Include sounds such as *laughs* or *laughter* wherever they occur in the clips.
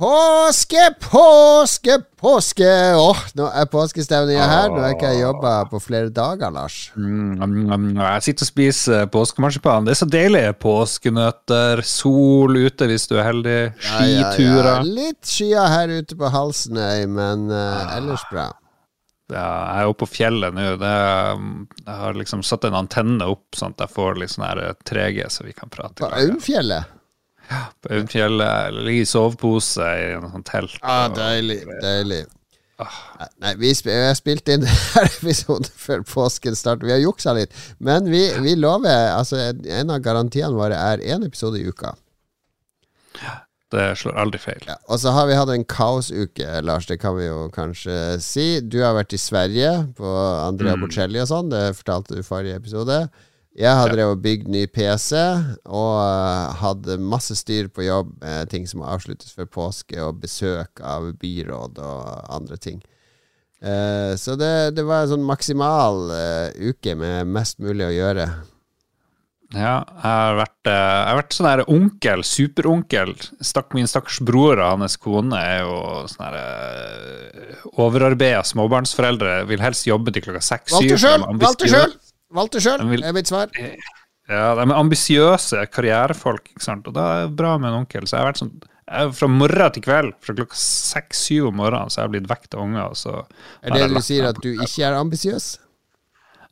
Påske, påske, påske! Åh, nå er påskestemninga her. Nå har ikke jeg jobba på flere dager, Lars. Mm, jeg sitter og spiser påskemarsipan. Det er så deilig. Påskenøtter, sol ute hvis du er heldig, skiturer. Ja, ja, ja. Litt skyer her ute på Halsenøy, men uh, ellers bra. Ja, jeg er oppe på fjellet nå. jeg har liksom satt en antenne opp, sånn at jeg får litt sånn 3G, så vi kan prate. På Aumfjellet? På Audfjellet, ligge i sovepose i en sånn telt. Ah, deilig, deilig. Ah. Nei, vi, sp spilt inn *laughs* denne episoden før påsken starter. Vi har juksa litt. Men vi, vi lover Altså, en av garantiene våre er én episode i uka. Det slår aldri feil. Ja, og så har vi hatt en kaosuke, Lars. Det kan vi jo kanskje si. Du har vært i Sverige på Andrea mm. Bocelli og sånn. Det fortalte du i forrige episode. Jeg har drevet og bygd ny PC og uh, hadde masse styr på jobb med ting som må avsluttes før påske, og besøk av byråd og andre ting. Uh, så det, det, var en sånn maksimal uh, uke med mest mulig å gjøre. Ja, jeg har vært, jeg har vært sånn her onkel, superonkel. Stakk min stakkars bror og hans kone er jo sånn her overarbeida småbarnsforeldre. Vil helst jobbe til klokka seks-syv. Valgte sjøl! Valgte sjøl, er mitt svar. Ja, de er ambisiøse karrierefolk, ikke sant? og da er det bra med en onkel. Så jeg har vært sånn Fra morgen til kveld, fra klokka seks-syv om morgenen, så jeg har blitt vekt av unger. Så er det du sier, at du ikke er ambisiøs?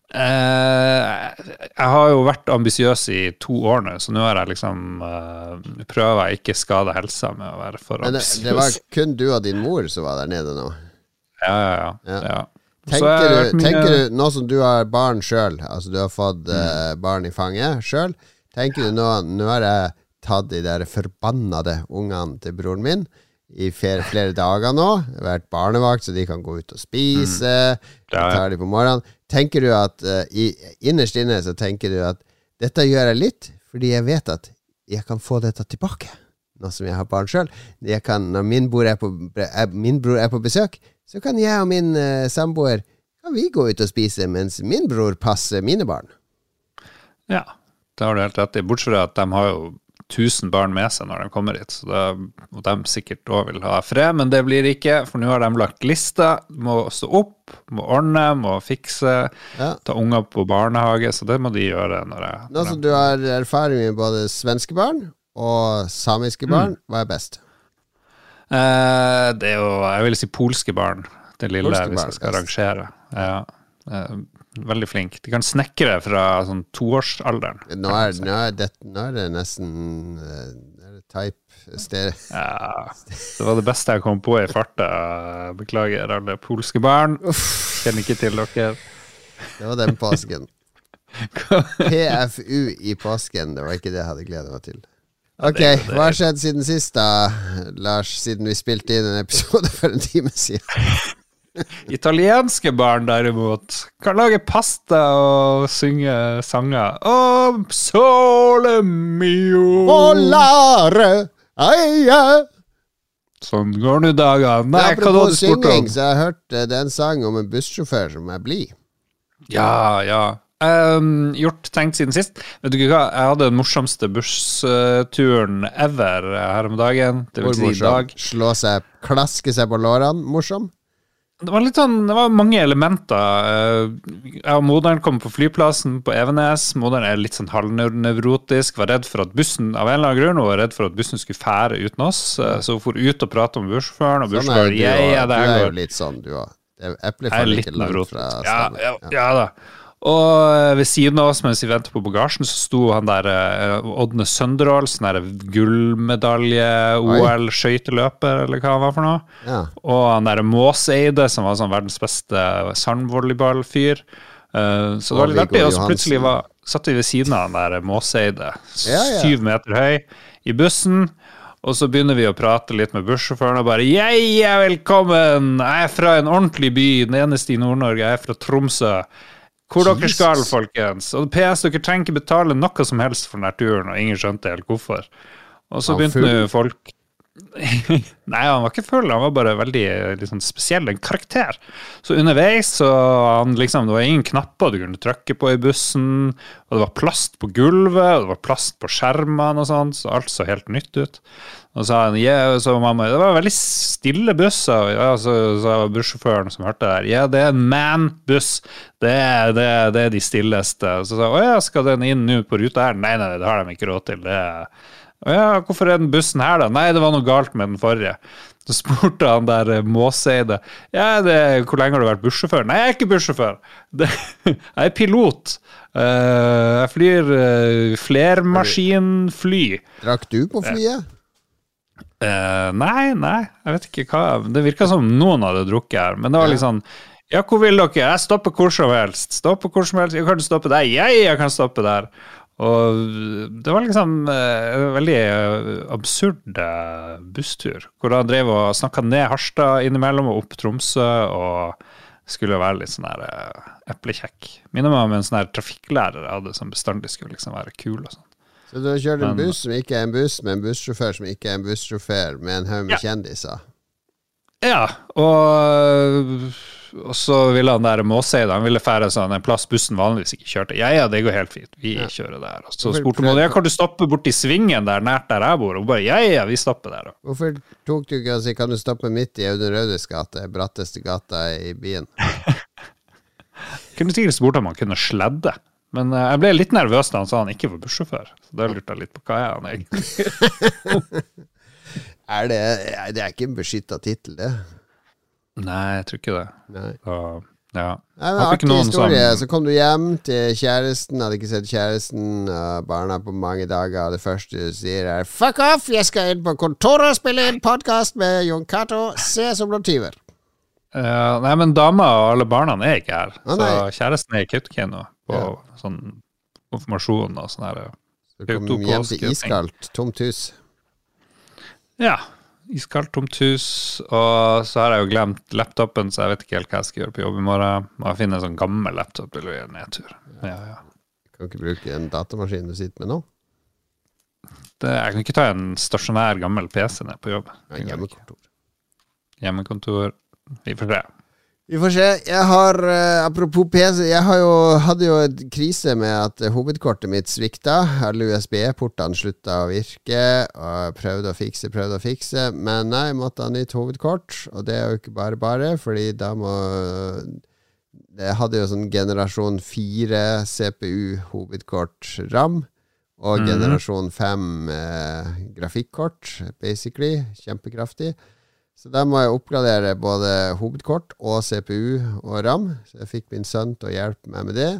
Uh, jeg har jo vært ambisiøs i to år nå, så nå har jeg liksom uh, prøver jeg ikke skade helsa med å være for ambisiøs. Men det, det var kun du og din mor som var der nede nå? Ja, ja, ja. ja. ja. Tenker du, tenker du, nå som du har barn sjøl, altså du har fått uh, barn i fanget sjøl, tenker du nå Nå har jeg tatt de der forbannede ungene til broren min i flere, flere dager nå. Vært barnevakt, så de kan gå ut og spise. Mm. Tar de på morgenen. Tenker du at uh, i, innerst inne så tenker du at dette gjør jeg litt fordi jeg vet at jeg kan få dette tilbake, nå som jeg har barn sjøl. Når min bror, er på, min bror er på besøk, så kan jeg og min uh, samboer kan vi gå ut og spise mens min bror passer mine barn. Ja, det har du helt rett i. Bortsett fra at de har jo 1000 barn med seg når de kommer hit, så det, og de sikkert òg vil ha fred, men det blir ikke, for nå har de lagt lista. Må stå opp, må ordne, må fikse, ja. ta unger på barnehage, så det må de gjøre. når jeg... Nå som du har erfaring med både svenske barn og samiske barn, mm. hva er best? Eh, det er jo, jeg vil si polske barn. Det lille polske hvis jeg skal arrangere. Ja. Eh, veldig flink. De kan snekre fra sånn toårsalderen. Nå er, nå, er det, nå er det nesten er det type sted. Ja, det var det beste jeg kom på i farta. Beklager, alle polske barn. Kjenner ikke til dere. Det var den påsken. *laughs* PFU i påsken, det var ikke det jeg hadde gleda meg til. Ok, hva har skjedd siden sist, da, Lars? Siden vi spilte inn en episode for en time siden? *laughs* Italienske barn, derimot, kan lage pasta og synge sanger. Om sole mio Volare aia. Sånn går nå dagene. Nei, hva da du spurte om? Så jeg har hørt det er en sang om en bussjåfør som er blid. Ja, ja. Um, gjort tenkt siden sist. Vet du hva, Jeg hadde den morsomste bussturen ever her om dagen. Det vil si i dag. Slå seg, klaske seg på lårene. Morsom? Det var litt sånn, det var mange elementer. Jeg og moderen kom på flyplassen på Evenes. Moderen er litt sånn halvnevrotisk. Var redd for at bussen av en eller annen grunn, var redd for at bussen skulle fære uten oss. Så hun for ut og prate med bussjåføren. Og bussjåføren sånn er, du, ja, du er jo litt sånn, du òg. Eplefall ikke langt fra stammen. Ja, ja, ja, da. Og eh, ved siden av oss mens vi ventet på bagasjen, så sto han der uh, Ådne Sønderål, sånn der gullmedalje-OL-skøyteløper, eller hva han var for noe. Ja. Og han der Måseide, som var sånn verdens beste sandvolleyballfyr. Uh, så det var litt artig. Og så plutselig var, satt vi ved siden av han der Måseide, ja, ja. syv meter høy, i bussen. Og så begynner vi å prate litt med bussjåføren og bare Jeg er velkommen! Jeg er fra en ordentlig by, den eneste i Nord-Norge. Jeg er fra Tromsø. Hvor Jesus. dere skal, folkens. Og PS, dere trenger ikke betale noe som helst for denne turen, og ingen skjønte helt hvorfor. Og så begynte nå folk *laughs* Nei, han var ikke full, han var bare veldig liksom, spesiell. En karakter. Så underveis så han liksom, Det var ingen knapper du kunne trykke på i bussen. Og det var plast på gulvet, og det var plast på skjermene og sånn, så alt så helt nytt ut. Og så sa han yeah, så mamma, Det var veldig stille buss, ja, så sa bussjåføren som hørte der, ja, det er en man-buss. Det, det, det, er de stilleste. Så sa å ja, skal den inn nå på ruta her? Nei, nei, det har de ikke råd til. det er ja, hvorfor er den bussen her, da? Nei, det var noe galt med den forrige. Så spurte han der eh, Måseide ja, det, hvor lenge har du vært bussjåfør. Nei, jeg er ikke bussjåfør. *laughs* jeg er pilot. Uh, jeg flyr uh, flermaskinfly. Drakk du på flyet? Uh, nei, nei, jeg vet ikke hva Det virka som noen hadde drukket her, men det var sånn Ja, hvor vil dere? Jeg stopper hvor som helst. Stopper hvor som helst. Jeg kan stoppe der. Jeg, jeg kan stoppe der. Og det var liksom eh, en veldig eh, absurd eh, busstur, hvor han drev og snakka ned Harstad innimellom og opp Tromsø, og skulle være litt sånn her eplekjekk. Minner meg om en sånn her trafikklærer jeg hadde som bestandig skulle liksom være kul og sånn. Så du har kjørt en buss som ikke er en buss, med en bussjåfør som ikke er en bussjåfør, med en haug med ja. kjendiser? Ja, og og så ville han der Måseid han ville fære sånn en plass bussen vanligvis ikke kjørte. Ja, ja, det går helt fint, vi ja. kjører der. Og så spurte hun ja, kan du stoppe borti svingen der nært der jeg bor. Og bare ja, ja, vi stopper der. Hvorfor tok du ikke og si kan du stoppe midt i Audun Raudes gate, bratteste gata i byen? *laughs* kunne sikkert spurt om han kunne sledde. Men uh, jeg ble litt nervøs da han sa han ikke var bussjåfør. Så da lurte jeg litt på hva er han egentlig. *laughs* er det, det er ikke en beskytta tittel, det. Nei, jeg tror ikke det. Nei. Så, ja. Nei, men Artig historie. Som... Så kom du hjem til kjæresten, hadde ikke sett kjæresten og barna på mange dager, og det første du sier er 'fuck off, jeg skal inn på kontoret og spille en podkast med Jon Cato', se som blant tyver'. Uh, nei, men dama og alle barna er ikke her, ah, så kjæresten er i Kautokeino på ja. sånn konfirmasjon og sånn her. Du kom hjem til iskaldt, tomt hus? Ja iskaldt, tomt hus. Og så har jeg jo glemt laptopen, så jeg vet ikke helt hva jeg skal gjøre på jobb i morgen. Må jeg finne en sånn gammel laptop eller en nedtur. Ja, ja. Kan ikke bruke en datamaskin du sitter med nå? Det, jeg kan ikke ta en stasjonær, gammel PC ned på jobb. Ja, hjemmekontor. Hjemmekontor. Vi får se. Vi får se. Jeg har, uh, apropos PC, jeg jo, hadde jo et krise med at hovedkortet mitt svikta. Alle USB-portene slutta å virke. Og prøvde å fikse, prøvde å fikse. Men nei, måtte ha nytt hovedkort. Og det er jo ikke bare bare, fordi da må Jeg hadde jo sånn generasjon 4 CPU-hovedkort RAM. Og mm. generasjon 5 eh, grafikkort, basically. Kjempekraftig. Så da må jeg oppgradere både hovedkort og CPU og RAM. Så jeg fikk min sønn til å hjelpe meg med det.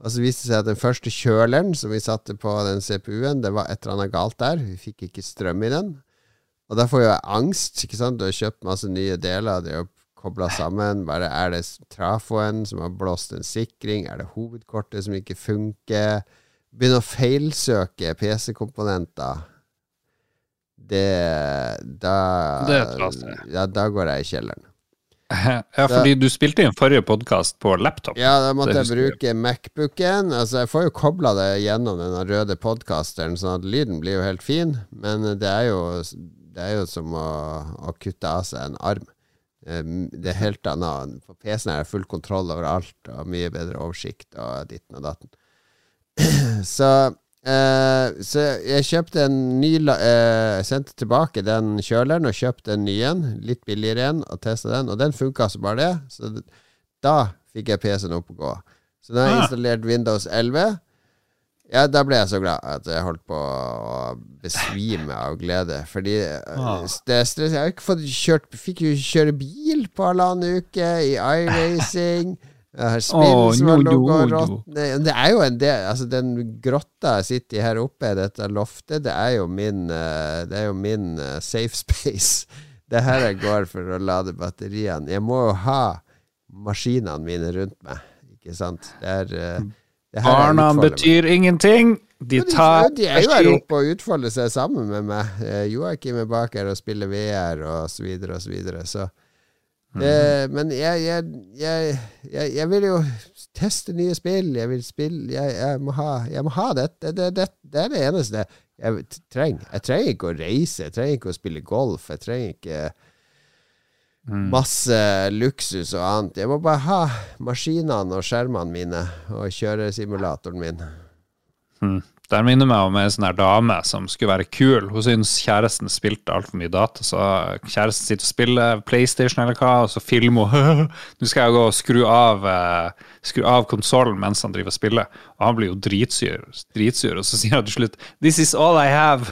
Og så viste det seg at den første kjøleren som vi satte på den CPU-en, det var et eller annet galt der. Vi fikk ikke strøm i den. Og da får jeg angst. ikke sant? Du har kjøpt masse nye deler, det er kobla sammen. Bare Er det trafoen som har blåst en sikring? Er det hovedkortet som ikke funker? Begynner å feilsøke PC-komponenter det Da, det ja, da går jeg i kjelleren. *laughs* Ja, fordi da, du spilte inn forrige podkast på laptop. Ja, da måtte jeg bruke Macbooken. Altså, jeg får jo kobla det gjennom den røde podkasteren, sånn at lyden blir jo helt fin. Men det er jo, det er jo som å, å, kutte av seg en arm. Det er helt annet. På PC-en er det full kontroll over alt, og mye bedre oversikt og ditten og datten. *clears throat* Så Uh, så jeg kjøpte en ny uh, Sendte tilbake den kjøleren og kjøpte en ny en, litt billigere en, og testa den. Og den funka så bare det. Så da fikk jeg PC-en opp og gå. Så da har jeg ah. installert Windows 11. Ja, da ble jeg så glad at jeg holdt på å besvime av glede. Fordi uh, det er stress. Jeg har ikke fått kjørt Fikk jo kjøre bil på halvannen uke i *laughs* iRacing. Jeg har spill oh, som har ligget og råtnet Det er jo en del Altså, den grotta jeg sitter i her oppe, dette loftet, det er jo min eh, Det er jo min uh, safe *laughs* space. Det er her jeg går for å lade batteriene. Jeg må jo ha maskinene mine rundt meg, ikke sant? Det er uh, Barna betyr ingenting. De tar De, de er jo her oppe og utfolder seg sammen med meg. Joakim er bak her og spiller VR og så videre og så videre. Så Mm. men jeg, jeg, jeg, jeg, vil jo teste nye spill. Jeg vil spille Jeg, må ha, må ha det. Det, det. det, er det eneste. jeg trenger, jeg trenger ikke å reise, jeg trenger ikke å spille golf, jeg trenger ikke mm. masse luksus og annet. Jeg må bare ha maskinene og skjermene mine og kjøresimulatoren min. Mm. Det minner meg om ei sånn her dame som skulle være kul. Hun syntes kjæresten spilte altfor mye data, så kjæresten sitter og spiller PlayStation eller hva, og så filmer hun *laughs* Nå skal jeg gå og skru av uh, Skru av konsollen mens han driver og spiller. Og han blir jo dritsur, dritsur og så sier han til slutt This is all I have.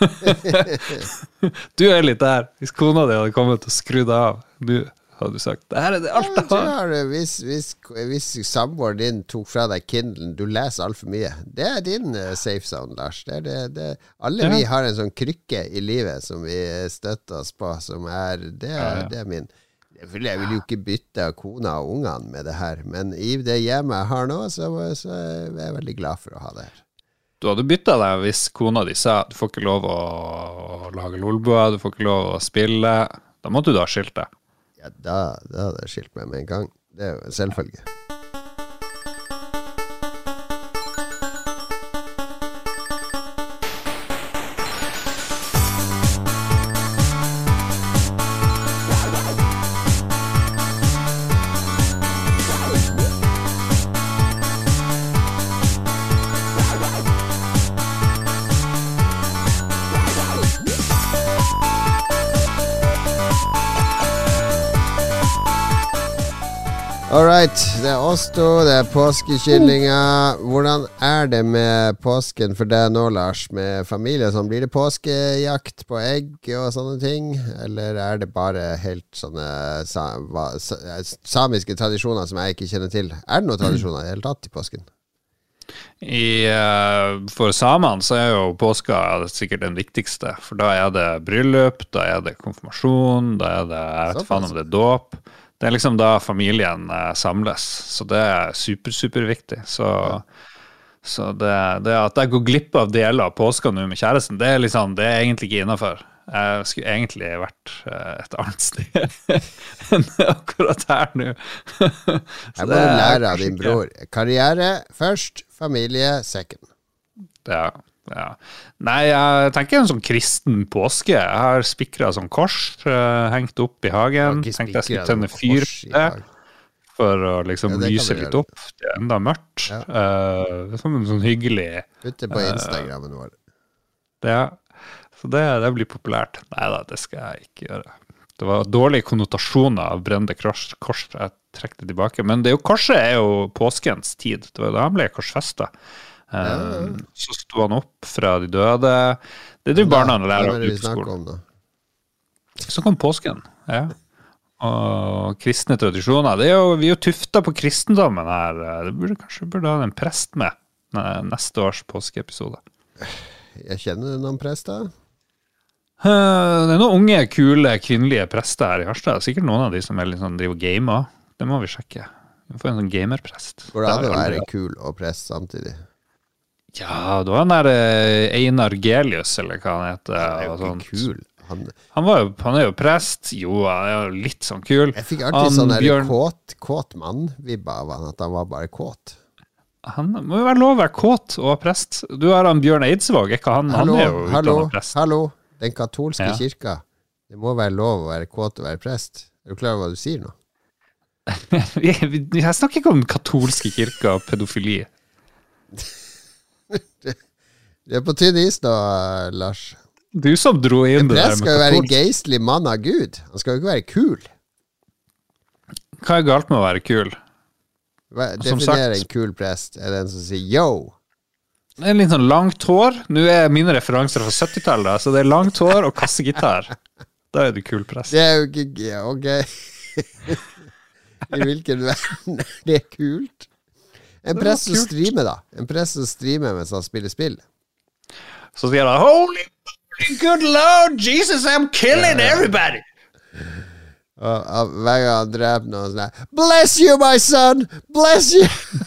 *laughs* *laughs* du er litt der. Hvis kona di hadde kommet og skrudd av du hadde du sagt. Det her er det alt jeg har. Hvis, hvis, hvis samboeren din tok fra deg Kindlen, du leser altfor mye. Det er din uh, safe zone, Lars. Det det, det. Alle ja. vi har en sånn krykke i livet som vi støtter oss på, som er Det, ja, ja. det er min. Jeg vil, jo ikke bytte kona og ungene med det her, men i det hjemmet jeg har nå, så, så er jeg veldig glad for å ha det her. Du hadde bytta deg hvis kona di sa du får ikke lov å lage lolbua, du får ikke lov å spille. Da måtte du ha skilt deg. Ja, da, da hadde jeg skilt meg med en gang. Det er jo en selvfølge. All right. Det er oss to, det er påskekyllinger. Hvordan er det med påsken for deg nå, Lars? Med familie sånn, Blir det påskejakt på egg og sånne ting? Eller er det bare helt sånne samiske tradisjoner som jeg ikke kjenner til? Er det noen tradisjoner i det hele tatt i påsken? I, uh, for samene så er jo påska sikkert den viktigste. For da er det bryllup, da er det konfirmasjon, da er det jeg vet faen om det er dåp. Det er liksom da familien eh, samles, så det er super, superviktig. Så, så det, det, at jeg går glipp av deler av påska nå med kjæresten, det er, liksom, det er egentlig ikke innafor. Jeg skulle egentlig vært eh, et annet sted *laughs* enn akkurat her nå. *laughs* jeg må lære av din bror. Karriere først, familie second. Ja. Ja. Nei, jeg tenker en sånn kristen påske. Jeg har spikra sånn kors uh, hengt opp i hagen. Tenkte jeg skulle tenne fyr for å liksom ja, lyse litt opp. Det er enda mørkt. Ja. Uh, som en sånn hyggelig Ute på uh, Instagrammen vår. Ja. Så det, det blir populært. Nei da, det skal jeg ikke gjøre. Det var dårlige konnotasjoner av brente kors. kors. Jeg trekker det tilbake. Men det er jo, korset er jo påskens tid. Det var da han ble korsfesta. Um, så sto han opp fra de døde. Det driver barna og lærer på skolen. Så kom påsken. ja. Og kristne tradisjoner. Det er jo, vi er jo tufta på kristendommen her. Det burde kanskje burde ha en prest med neste års påskeepisode. Jeg kjenner noen prester. Det er noen unge, kule kvinnelige prester her i Harstad. Sikkert noen av de som er sånn, driver og gamer. Det må vi sjekke. Vi får en sånn gamerprest. Går det an å være kul og prest samtidig? Ja, det var han der eh, Einar Gelius, eller hva han heter. Han er jo ikke kul. Han, han, jo, han, er jo prest. Jo, han er jo litt sånn kul. Jeg fikk alltid han, sånn Bjørn... kåt, kåt mann-vibba av han, at han var bare kåt. Han må jo være lov å være kåt og prest. Du har han Bjørn Eidsvåg, ikke han? Hallo, han er jo hallo, prest. Hallo, den katolske ja. kirka. Det må være lov å være kåt og være prest. Er du klar over hva du sier nå? *laughs* jeg snakker ikke om katolske kirker og pedofili. *laughs* *laughs* Du er på tynn is nå, Lars. Du som dro inn det der En prest skal jo være en geistlig mann av Gud. Han skal jo ikke være kul. Hva er galt med å være kul? Hva, definer en kul prest. Er det en som sier yo? Er litt sånn langt hår. Nå er mine referanser fra 70-tallet, så det er langt hår og kassegitar. Da er du kul prest. Det er jo ikke Ok. *laughs* I hvilken verden er det kult? En prest som streamer, da. En prest som streamer mens han spiller spill. Så sier han Holy, good lord Jesus, I'm killing everybody! Og, hver gang han dreper noen sånn Bless you, my son! Bless you!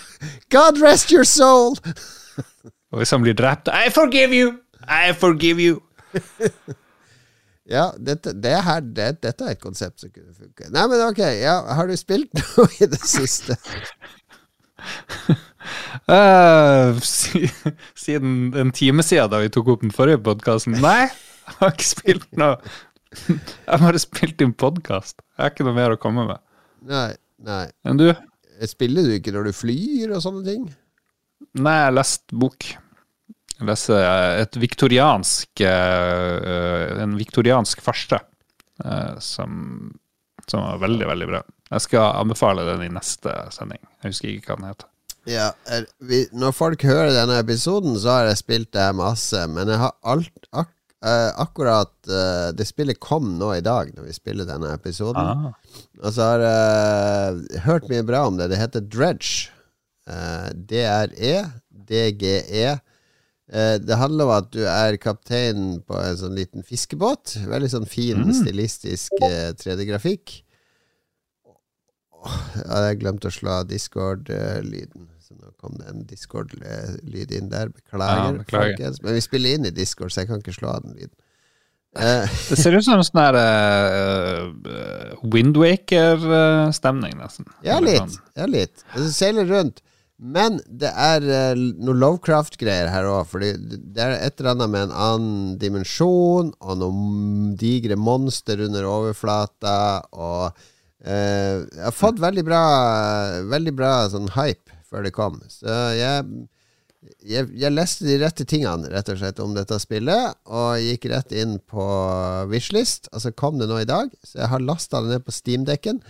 *laughs* God rest your soul! Og hvis han blir drept I forgive you! I forgive you! *laughs* ja, dette, det her, det, dette er et konsept som kunne funke. Nei, men ok, ja, har du spilt *laughs* noe i det siste? *laughs* Uh, siden en time siden da vi tok opp den forrige podkasten. Nei, jeg har ikke spilt noe. *laughs* Jeg har bare spilt inn podkast. Jeg har ikke noe mer å komme med. Nei, nei. Enn du? Spiller du ikke når du flyr og sånne ting? Nei, jeg har lest bok. Jeg leser et viktoriansk En viktoriansk farse som, som var veldig, veldig bra. Jeg skal anbefale den i neste sending. Jeg husker ikke hva den heter. Ja, er, vi, Når folk hører denne episoden, så har jeg spilt det masse. Men jeg har alt, ak, uh, akkurat uh, Det spillet kom nå i dag, når vi spiller denne episoden. Ah. Og så har jeg uh, hørt mye bra om det. Det heter Dredge. D-r-e, D-g-e. Det handler om at du er kaptein på en sånn liten fiskebåt. Veldig sånn fin, mm. stilistisk 3D-grafikk. Jeg glemte å slå av Discord-lyden. Så nå kom det en Discord-lyd inn der. Beklager, ja, beklager. Men vi spiller inn i Discord, så jeg kan ikke slå av den lyden. *laughs* Det ser ut som en sånn her uh, Windwaker-stemning, nesten. Ja, litt. Ja, litt. Det seiler rundt. Men det er uh, noe Lovecraft-greier her òg. Fordi det er et eller annet med en annen dimensjon, og noen digre monster under overflata, og Uh, jeg har fått veldig bra Veldig bra sånn hype før det kom. Så jeg, jeg, jeg, leste de rette tingene rett og slett om dette spillet, og gikk rett inn på Wishlist. Og så kom det nå i dag, så jeg har lasta det ned på Steamdekken.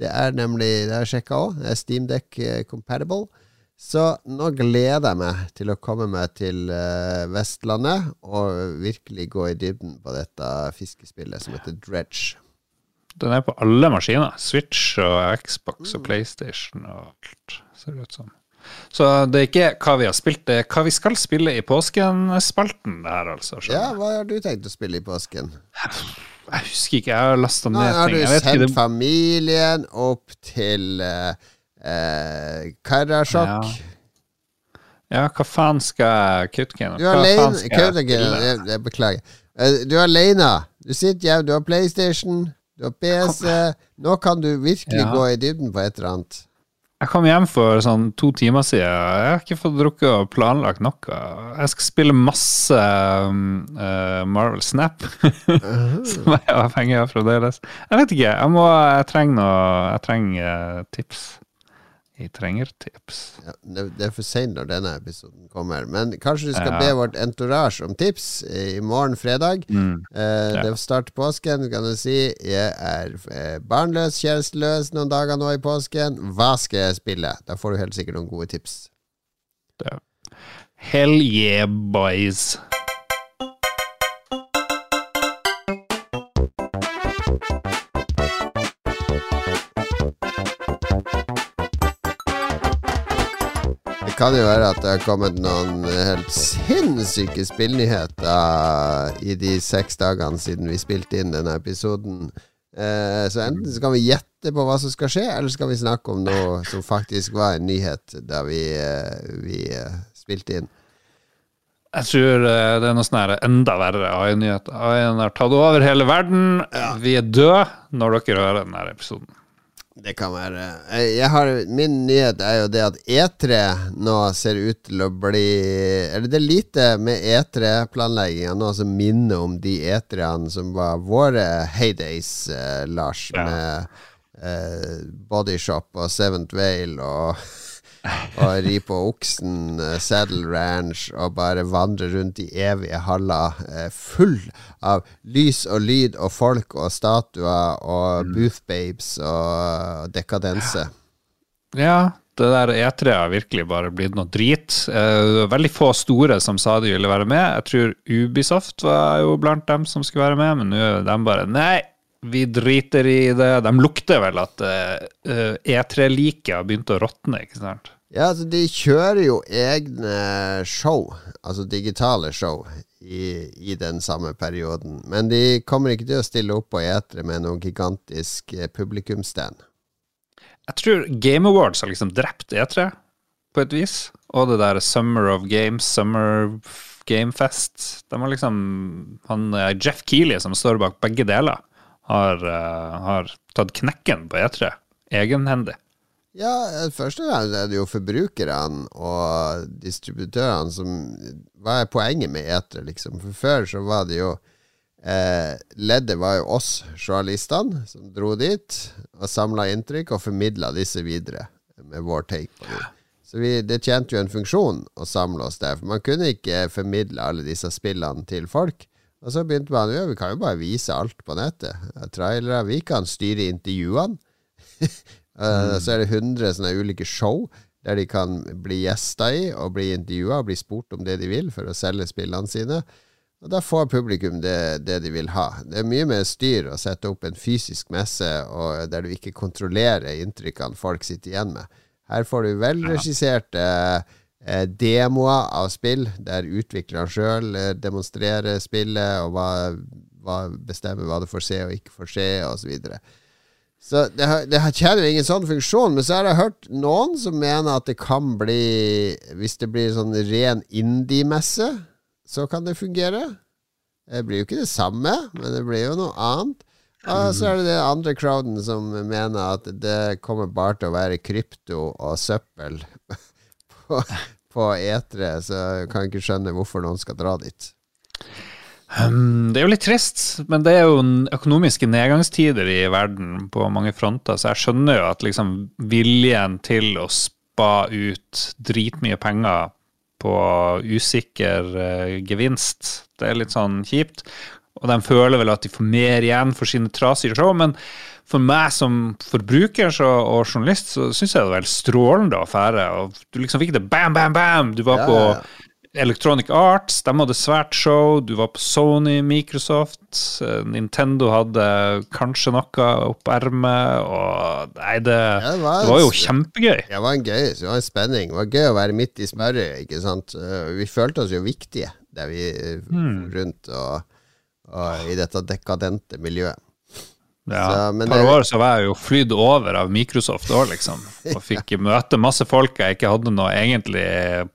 Det er nemlig, det har jeg sjekka òg, det Steamdeck eh, compatible. Så nå gleder jeg meg til å komme meg til uh, Vestlandet og virkelig gå i dybden på dette fiskespillet som heter Dredge. Den er på alle maskiner. Switch og Xbox og PlayStation og alt, ser det ut som. Så det er ikke hva vi har spilt, det er hva vi skal spille i påsken-spalten. det her altså. Ja, Hva har du tenkt å spille i påsken? Jeg husker ikke, jeg har lasta ned ting. Har du sendt familien opp til uh, uh, Karasjok? Ja. ja. hva faen skal Kautokeino Du er alene jeg, Beklager. Uh, du er aleine. Du sitter hjemme, du har PlayStation. Du har PC. Nå kan du virkelig ja. gå i dybden på et eller annet. Jeg kom hjem for sånn to timer siden. Jeg har ikke fått drukket og planlagt noe. Jeg skal spille masse um, uh, Marvel Snap, *laughs* som jeg er avhengig av fremdeles. Jeg vet ikke. Jeg, må, jeg trenger noe Jeg trenger uh, tips. Jeg trenger tips. Ja, det, det, er for seint når denne episoden kommer. Men kanskje du skal ja. be vårt entourage om tips i morgen fredag. Mm. Eh, ja. Det starter påsken, kan du si. Jeg er eh, barnløs, kjæresteløs noen dager nå i påsken. Hva skal jeg spille? Da får du helt sikkert noen gode tips. Ja. Hell yeah, boys. Kan jo være at det har kommet noen helt sinnssyke spillnyheter i de seks dagene siden vi spilte inn denne episoden. Eh, så enten så kan vi gjette på hva som skal skje, eller så skal vi snakke om noe som faktisk var en nyhet da vi, eh, vi eh, spilte inn. Jeg tror det er noe sånn enda verre AI-nyheter. AI-en har tatt over hele verden. Ja. Vi er døde når dere hører denne episoden. Det kan være. Jeg har, min nyhet er jo det at E3 nå ser ut til å bli Eller det er lite med E3-planlegginga nå som minner om de E3-ene som var våre heydays, eh, Lars, ja. med eh, Bodyshop og Seventh Vale og *laughs* *laughs* og ri på oksen, uh, Saddle Ranch, og bare vandre rundt i evige haller uh, full av lys og lyd og folk og statuer og boothbabes og dekadense. Ja, det der E3 har virkelig bare blitt noe drit. Uh, veldig få store som sa de ville være med. Jeg tror Ubisoft var jo blant dem som skulle være med, men nå er de bare Nei, vi driter i det. De lukter vel at uh, eh, E3-liket har begynt å råtne, ikke sant? Ja, altså de kjører jo egne show, altså digitale show, i, i, den samme perioden. Men de kommer ikke til å stille opp på E3 med noen gigantisk eh, publikumsstand. Jeg tror Game Awards har liksom drept E3, på et vis. Og det der Summer of Games, Summer Gamefest. De har liksom han, Jeff Keeley som står bak begge deler har, uh, har tatt knekken på E3 egenhendig. Ja, først og fremst er det jo forbrukerne og distributørene som Hva er poenget med etere, liksom? For før så var det jo eh, Leddet var jo oss journalistene som dro dit og samla inntrykk og formidla disse videre med vår take på det. Så vi, det tjente jo en funksjon å samle oss der. For man kunne ikke formidle alle disse spillene til folk. Og så begynte man jo, vi kan jo bare vise alt på nettet. Trailere. Vi kan styre intervjuene. uh, *laughs* så er det 100 sånne ulike show der de kan bli gjester i og bli intervjua og bli spurt om det de vil for å selge spillene sine. Og Da får publikum det, det, de vil ha. Det er mye mer styr å sette opp en fysisk messe der du ikke kontrollerer inntrykkene folk sitter igjen med. Her får du velregisserte eh, demoer av spill, der utvikleren sjøl eh, demonstrerer spillet og hva, hva bestemmer hva du får se og ikke får se, osv. Så, så det, det tjener ingen sånn funksjon. Men så har jeg hørt noen som mener at det kan bli Hvis det blir sånn ren indie-messe så kan det fungere. Det blir jo ikke det samme, men det blir jo noe annet. Og så er det den andre crowden som mener at det kommer bare til å være krypto og søppel *laughs* på, etere, så jeg kan ikke skjønne hvorfor noen skal dra dit. Um, det er jo litt trist, men det er jo økonomiske nedgangstider i verden på mange fronter, så jeg skjønner jo at liksom viljen til å spa ut dritmye penger på usikker uh, gevinst. Det er litt sånn kjipt. Og de føler vel at de får mer igjen for sine trasige show, men for meg som forbruker så, og journalist, så syns jeg det var helt strålende affære. Og du liksom fikk det bam, bam, bam! Du var ja, på ja. Electronic Arts, de hadde svært show. Du var på Sony, Microsoft. Eh, Nintendo hadde kanskje noe opp ermet. Og nei, det, ja, det, var, det, var, jo kjempegøy. Det var en gøy, det var en spenning. Det var gøy å være midt i smøret, ikke sant. Eh, vi følte oss jo viktige der vi mm. rundt og, og i dette dekadente miljøet. Ja, et par år så var jeg jo flydd over av Microsoft òg, liksom. Og fikk *laughs* møte masse folk jeg ikke hadde noe egentlig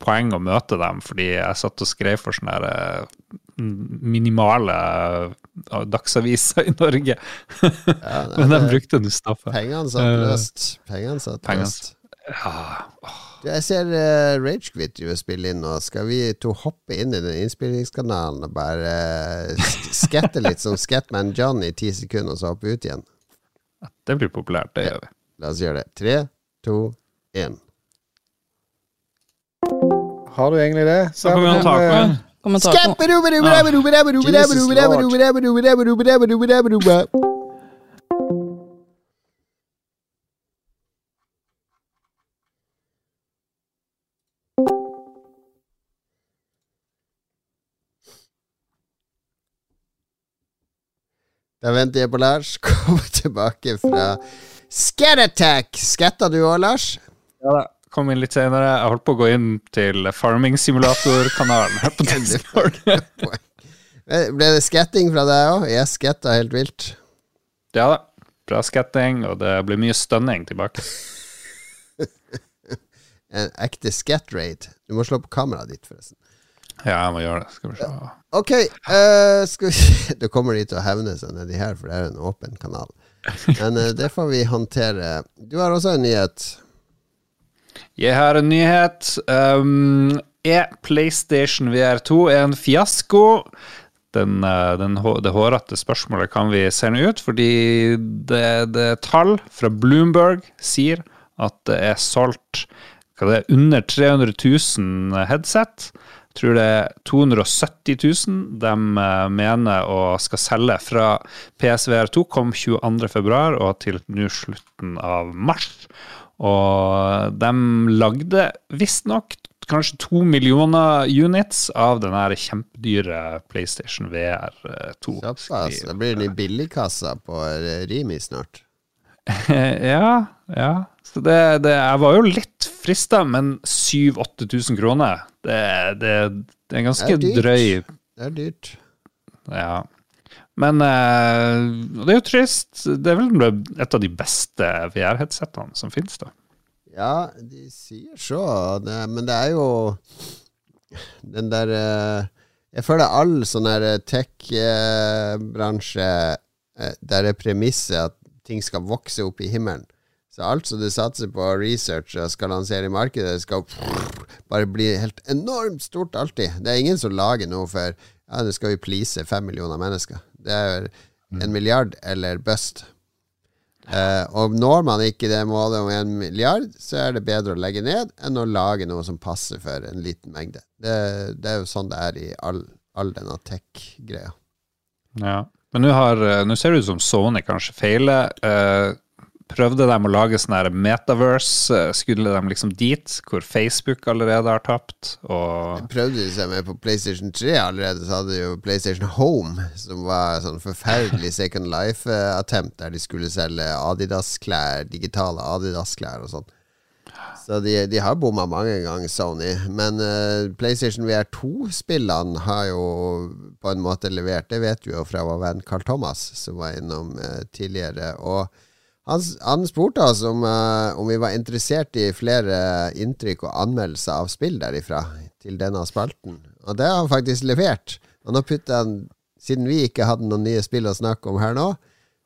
poeng å møte dem, fordi jeg satt og skrev for sånne eh, minimale eh, dagsaviser i Norge. *laughs* Ja, Men de brukte nå stoffet. Pengene satt eh, løst. Pengene satt løst. Ja. Jeg ser uh, Ragequit spille inn nå. Skal vi to hoppe inn i den innspillingskanalen og bare uh, skette litt som Scatman John i ti sekunder, og så hoppe ut igjen? Det blir populært. Det gjør vi. La oss gjøre det. Tre, to, én. Har du egentlig det? Så får vi ha tak Da venter jeg på Lars. *laughs* Kommer tilbake fra Scat Attack. Skatta du òg, Lars? Ja da. Kom inn litt senere. Jeg holdt på å gå inn til Farming Simulator-kanalen her på Discord. Ble det skatting fra deg òg? Jeg skatta helt vilt. Ja da. Bra skatting, og det blir mye stønning tilbake. *laughs* en ekte scat-raid. Du må slå på kameraet ditt, forresten. Ja, jeg må gjøre det. Skal vi se. Ok, uh, skal vi *laughs* Da kommer de til å hevne seg nedi her, for det er en åpen kanal. Men uh, det får vi håndtere. Du har også en nyhet. Jeg har en nyhet. Um, er PlayStation VR2 en fiasko? Den, eh, den, det hårete spørsmålet kan vi sende ut, fordi det, det tall fra Bloomberg sier at det er solgt hva det er, under 300 000 headset tror det er 270 000 de eh, mener å skal selge fra PSVR2 kom 22.2 og til nå slutten av mars. Og de lagde visstnok kanskje to millioner units av den kjempedyre PlayStation VR2. Såpass. Det blir en i billigkassa på Rimi snart. *laughs* ja, ja. Så det, det, jeg var jo litt frista, men 7000-8000 kroner, det, det, det, er ganske det er drøy Det er dyrt. Ja. Men uh, det er jo trist. Det er vel et av de beste VR-headsetene som finnes, da. Ja, de sier så, men det er jo den der uh, Jeg føler all sånn her tech-bransje uh, der er premisset at ting skal vokse opp i himmelen Så alt som du satser på research og skal lansere i markedet, skal bare bli helt enormt stort alltid. Det er ingen som lager noe for ja, nå skal vi please fem millioner mennesker. Det er en milliard eller bust. Uh, og når man ikke det målet om en milliard, så er det bedre å legge ned enn å lage noe som passer for en liten mengde. Det, det er jo sånn det er i all, all denne tech-greia. Ja. Men nå eh, ser det ut som Sony kanskje feiler. Uh, prøvde de å lage sånn her metaverse? Skulle de liksom dit, hvor Facebook allerede har tapt? Og prøvde de seg med på PlayStation 3 allerede, så hadde de jo PlayStation Home, som var sånn forferdelig *laughs* Second Life-attempt, der de skulle selge Adidas-klær, digitale Adidas-klær og sånn. Så de, de har bomma mange ganger, Sony. Men uh, PlayStation VR 2-spillene har jo på en måte levert. Det vet vi jo fra vår venn Carl Thomas, som var innom uh, tidligere. Og han, han spurte oss om, uh, om, vi var interessert i flere inntrykk og anmeldelser av spill derifra til denne spalten. Og det har han faktisk levert. Og nå putter han, siden vi ikke hadde noen nye spill å snakke om her nå,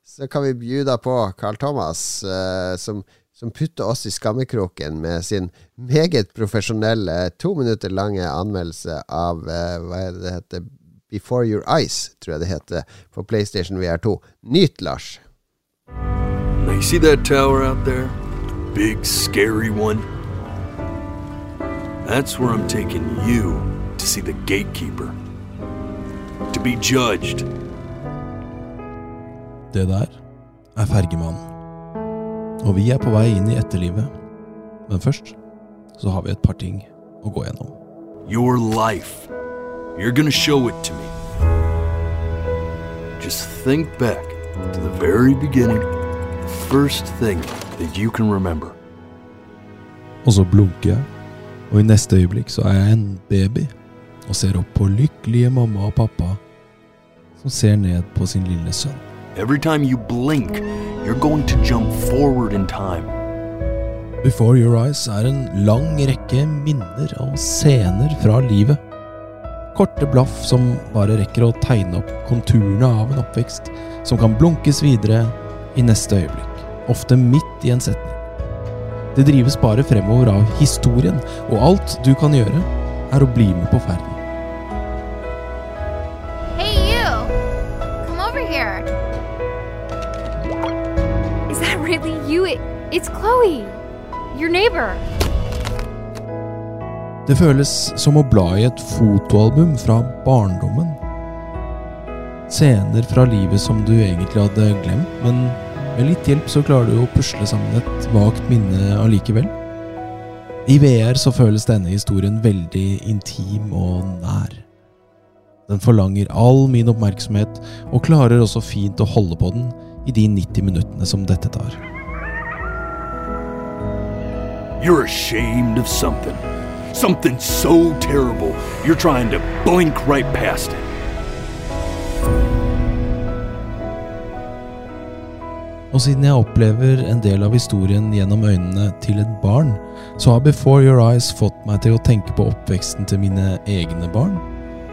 så kan vi bjuda på Carl Thomas, uh, som, som putter oss i skammekroken med sin meget profesjonelle to minutter lange anmeldelse av uh, hva er det det heter Before Your Eyes, tror jeg det heter, på PlayStation VR2. Nyt, Lars! You see that tower out there? Big, scary one? That's where I'm taking you to see the gatekeeper. To be judged. Det der er Fergemannen. Og vi er på vei inn i etterlivet. Men først så har vi et par ting å gå gjennom. Your life. You're gonna show it to me. Just think back to the very beginning first thing that you can remember. Og så blunker jeg, og i neste øyeblikk så er jeg en baby og ser opp på lykkelige mamma og pappa som ser ned på sin lille sønn. Every time you blink, you're going to jump forward in time. Before Your Eyes er en lang rekke minner og scener fra livet. Korte blaff som bare rekker å tegne opp konturene av en oppvekst, som kan blunkes videre i neste øyeblikk ofte midt i en setning. Det drives bare fremover av historien, og alt du kan gjøre, er å bli med på ferden. Hey you! Come over here. Is that really you? It, it's Chloe. Your neighbor. Det føles som å bla i et fotoalbum fra barndommen. Scener fra livet som du egentlig hadde glemt, men med litt hjelp så klarer du å pusle sammen et vagt minne allikevel. I VR så føles denne historien veldig intim og nær. Den forlanger all min oppmerksomhet, og klarer også fint å holde på den i de 90 minuttene som dette tar. You're ashamed of something. Something so terrible, you're trying to blink right past it. Og siden jeg opplever en del av historien gjennom øynene til et barn, så har Before Your Eyes fått meg til å tenke på oppveksten til mine egne barn,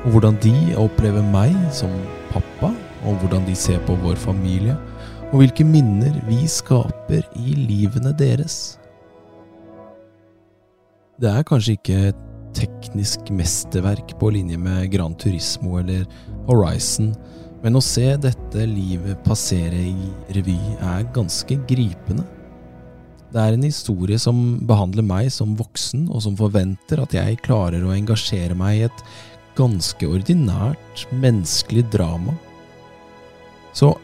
og hvordan de opplever meg som pappa, og hvordan de ser på vår familie, og hvilke minner vi skaper i livene deres. Det er kanskje ikke et teknisk mesterverk på linje med Gran Turismo eller Horizon, men å se dette livet passere i revy er ganske gripende. Det er en historie som behandler meg som voksen, og som forventer at jeg klarer å engasjere meg i et ganske ordinært menneskelig drama. Så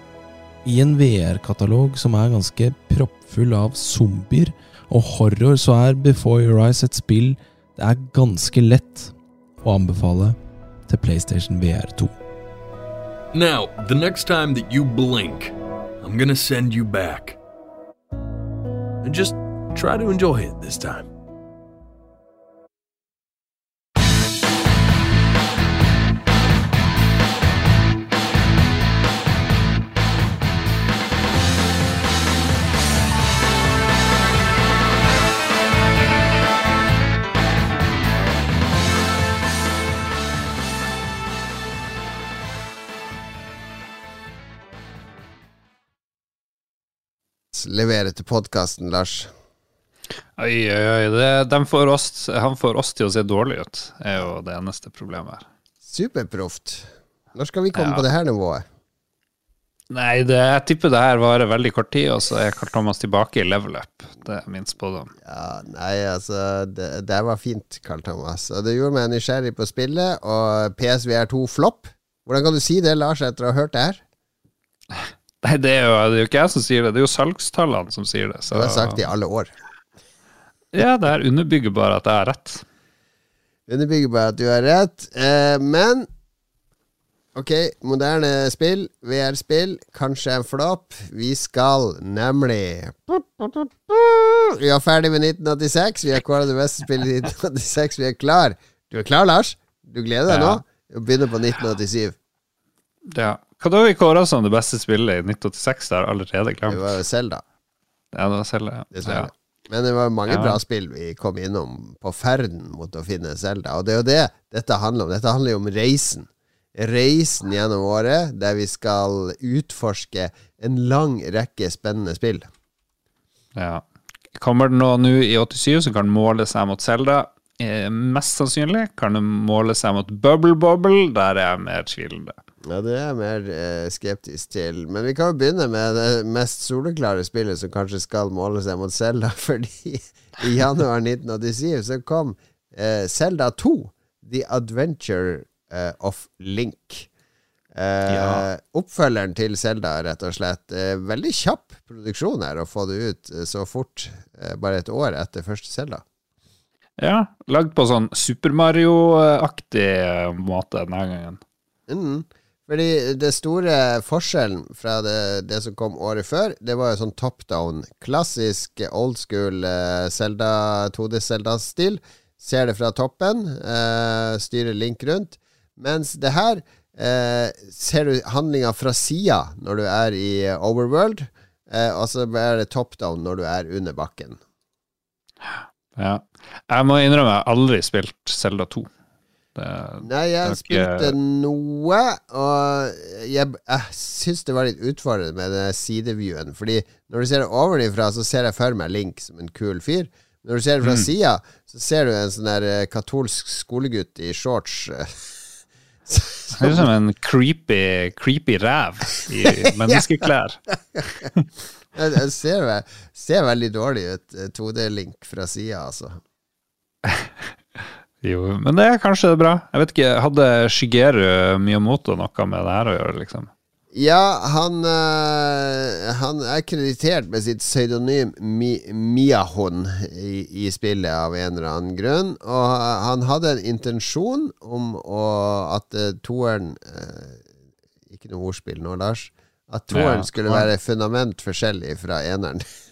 i en VR-katalog som er ganske proppfull av zombier og horror, så er Before Your Eyes et spill det er ganske lett å anbefale til PlayStation VR 2. Now, the next time that you blink, I'm gonna send you back. And just try to enjoy it this time. Leverer til podkasten, Lars? Oi, oi, oi. Det, får oss, han får oss til å se dårlig ut, er jo det eneste problemet her. Superproft. Når skal vi komme ja. på det her nivået? Nei, det, jeg tipper det her varer veldig kort tid, og så er Carl Thomas tilbake i level up. Det er min spådom. Ja, nei, altså Det, det var fint, Carl Thomas. Og det gjorde meg nysgjerrig på spillet. Og PSVR2 flopp. Hvordan kan du si det, Lars, etter å ha hørt det her? *laughs* Nei, det er, jo, det er jo ikke jeg som sier det, det er jo salgstallene som sier det. Så. Det har sagt i alle år. Ja, det her underbygger bare at jeg har rett. Underbygger bare at du har rett. Eh, men Ok, moderne spill, VR-spill, kanskje en flopp. Vi skal nemlig Vi er ferdig med 1986. Vi har kåra det beste spillet i 1986. Vi er klar. Du er klar, Lars? Du gleder deg ja. nå? Vi begynner på 1987. Ja. Hva da vi kåra som det beste spillet i 1986? Det har allerede glemt. Det var jo Selda. Ja, det var Zelda, ja. ja. Men det var mange ja. bra spill vi kom innom på ferden mot å finne Selda. Og det er jo det dette handler om. Dette handler jo om reisen. Reisen gjennom året, der vi skal utforske en lang rekke spennende spill. Ja. Kommer det noe nå i 87 som kan måle seg mot Selda? Eh, mest sannsynlig kan det måle seg mot Bubble Bobble. Der er jeg mer tvilende. Ja, det er jeg mer eh, skeptisk til. Men vi kan jo begynne med det mest soleklare spillet som kanskje skal måle seg mot Selda, *laughs* fordi i januar 1987 så kom eh, 2, The Adventure eh, of Link. Eh, ja. Oppfølgeren til Selda, rett og slett. Eh, veldig kjapp produksjon her å få det ut eh, så fort, bare et år etter første Selda. Ja, lagd på sånn Super Mario-aktig måte denne gangen. Mm. Fordi det store forskjellen fra det, det, som kom året før, det var jo sånn top down. Klassisk old school uh, Zelda, 2D-Zelda-stil. Ser det fra toppen, uh, styrer Link rundt. Mens det her uh, ser du handlinga fra sida når du er i Overworld, og så er det top down når du er under bakken. Ja. Jeg må innrømme jeg har aldri spilt Zelda 2. Det, Nei, jeg spilte noe, og jeg, jeg syns det var litt utfordrende med den sideviewen. Fordi når du ser det ovenifra, så ser jeg for meg Link som en kul fyr. Når du ser det fra mm. sida, så ser du en sånn der eh, katolsk skolegutt i shorts. *laughs* Det ut som en creepy, creepy ræv i *laughs* menneskeklær. *laughs* jeg ser, ser, veldig dårlig ut, 2D-link eh, fra sida, altså. Jo, men det er kanskje bra. Jeg vet ikke, Hadde Shigeru Miyamoto noe med det her å gjøre, liksom? Ja, han, øh, han er kreditert med sitt pseudonym Mi Miyahon i, i, spillet av en eller annen grunn. Og han hadde en intensjon om å, at uh, toeren øh, Ikke noe ordspill nå, Lars. At toeren ja, skulle være fundament forskjellig fra eneren. *laughs*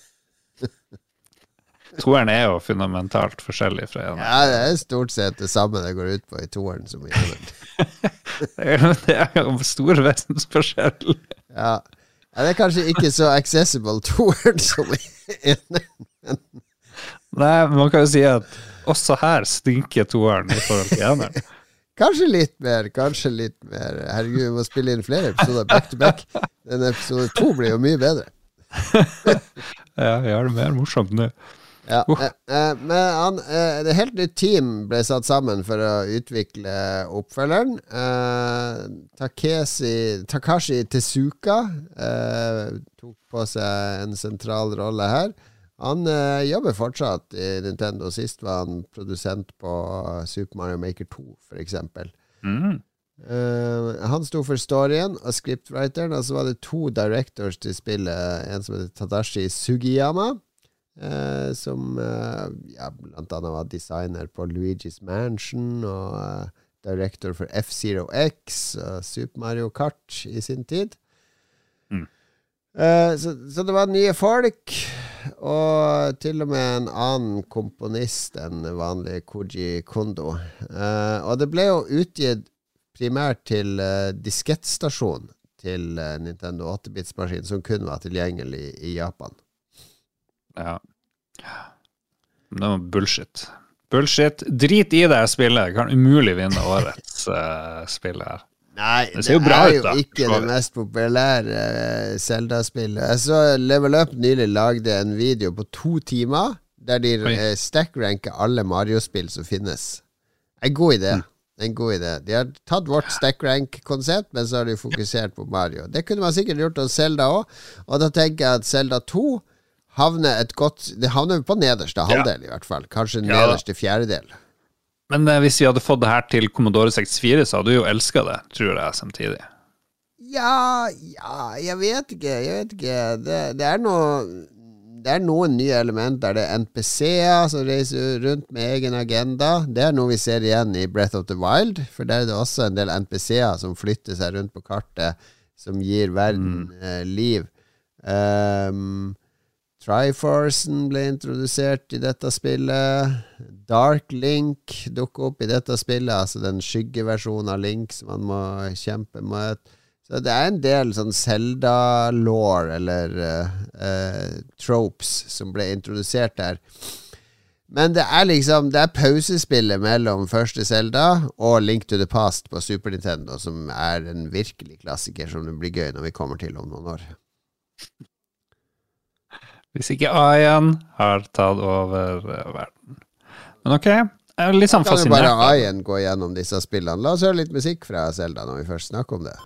Toeren er jo fundamentalt forskjellig fra eneren. Ja, det er stort sett det samme det går ut på i toeren som i eneren. *laughs* det er jo stor vesensforskjell. Ja. ja. Det er kanskje ikke så accessible toeren som i eneren. Nei, men man kan jo si at også her stinker toeren i forhold til eneren. Kanskje litt mer, kanskje litt mer. Herregud, vi må spille inn flere episoder back to back. Den episode to blir jo mye bedre. *laughs* ja, vi har det mer morsomt nå. Ja, uh. eh, men han, eh, et helt nytt team ble satt sammen for å utvikle oppfølgeren. Eh, Takesi, Takashi Tezuka eh, tok på seg en sentral rolle her. Han jobber fortsatt i Nintendo. Sist var han produsent på Super Mario Maker 2, f.eks. Mm. Uh, han sto for storyen og scriptwriteren, og så var det to directors til spillet. En som heter Tadashi Sugiyama, Eh, som eh, ja, blant annet var designer på Luigi's Mansion og eh, director for F-Zero X og Super Mario Kart i sin tid. Mm. Eh, så, så, det var nye folk, og til og med en annen komponist enn vanlig Koji Kondo. Eh, og det ble jo utgitt primært til uh, diskettstasjon til Nintendo 8-bits-maskin, som kun var tilgjengelig i Japan. Ja. Det var bullshit. Bullshit. Drit i det spillet. Kan umulig vinne årets uh, spill her. Nei, det, det er jo ikke det mest populære Zelda-spillet. Jeg så Level Up nylig lagde en video på to timer der de uh, stack-ranker alle Mario-spill som finnes. En god idé. Mm. En god idé. De har tatt vårt stackrank-konsept, men så har de fokusert på Mario. Det kunne man sikkert gjort hos Zelda òg, og da tenker jeg at Zelda 2 havner et godt Det havner på nederste halvdel, ja. i hvert fall. Kanskje ja. nederste fjerdedel. Men eh, hvis vi hadde fått det her til Commodore 64, så hadde du jo elska det, tror jeg, samtidig. Ja, ja, jeg vet ikke. Jeg vet ikke. Det, det er noe det er noen nye elementer. Det er NPC-er som reiser rundt med egen agenda. Det er noe vi ser igjen i Breath of the Wild, for der er det også en del NPC-er som flytter seg rundt på kartet, som gir verden mm. eh, liv. Um, Triforcen ble introdusert i dette spillet. Dark Link dukker opp i dette spillet, altså den skyggeversjonen av Link som man må kjempe mot. Så det er en del sånn Zelda-law, eller uh, tropes, som ble introdusert der. Men det er liksom Det er pausespillet mellom første Zelda og Link to the Past på Super Nintendo, som er en virkelig klassiker som det blir gøy når vi kommer til om noen år. Hvis ikke A1 har tatt over eh, verden. Men ok, jeg er litt sånn fascinert. Kan jo bare A1 gå gjennom disse spillene. La oss høre litt musikk fra Selda når vi først snakker om det.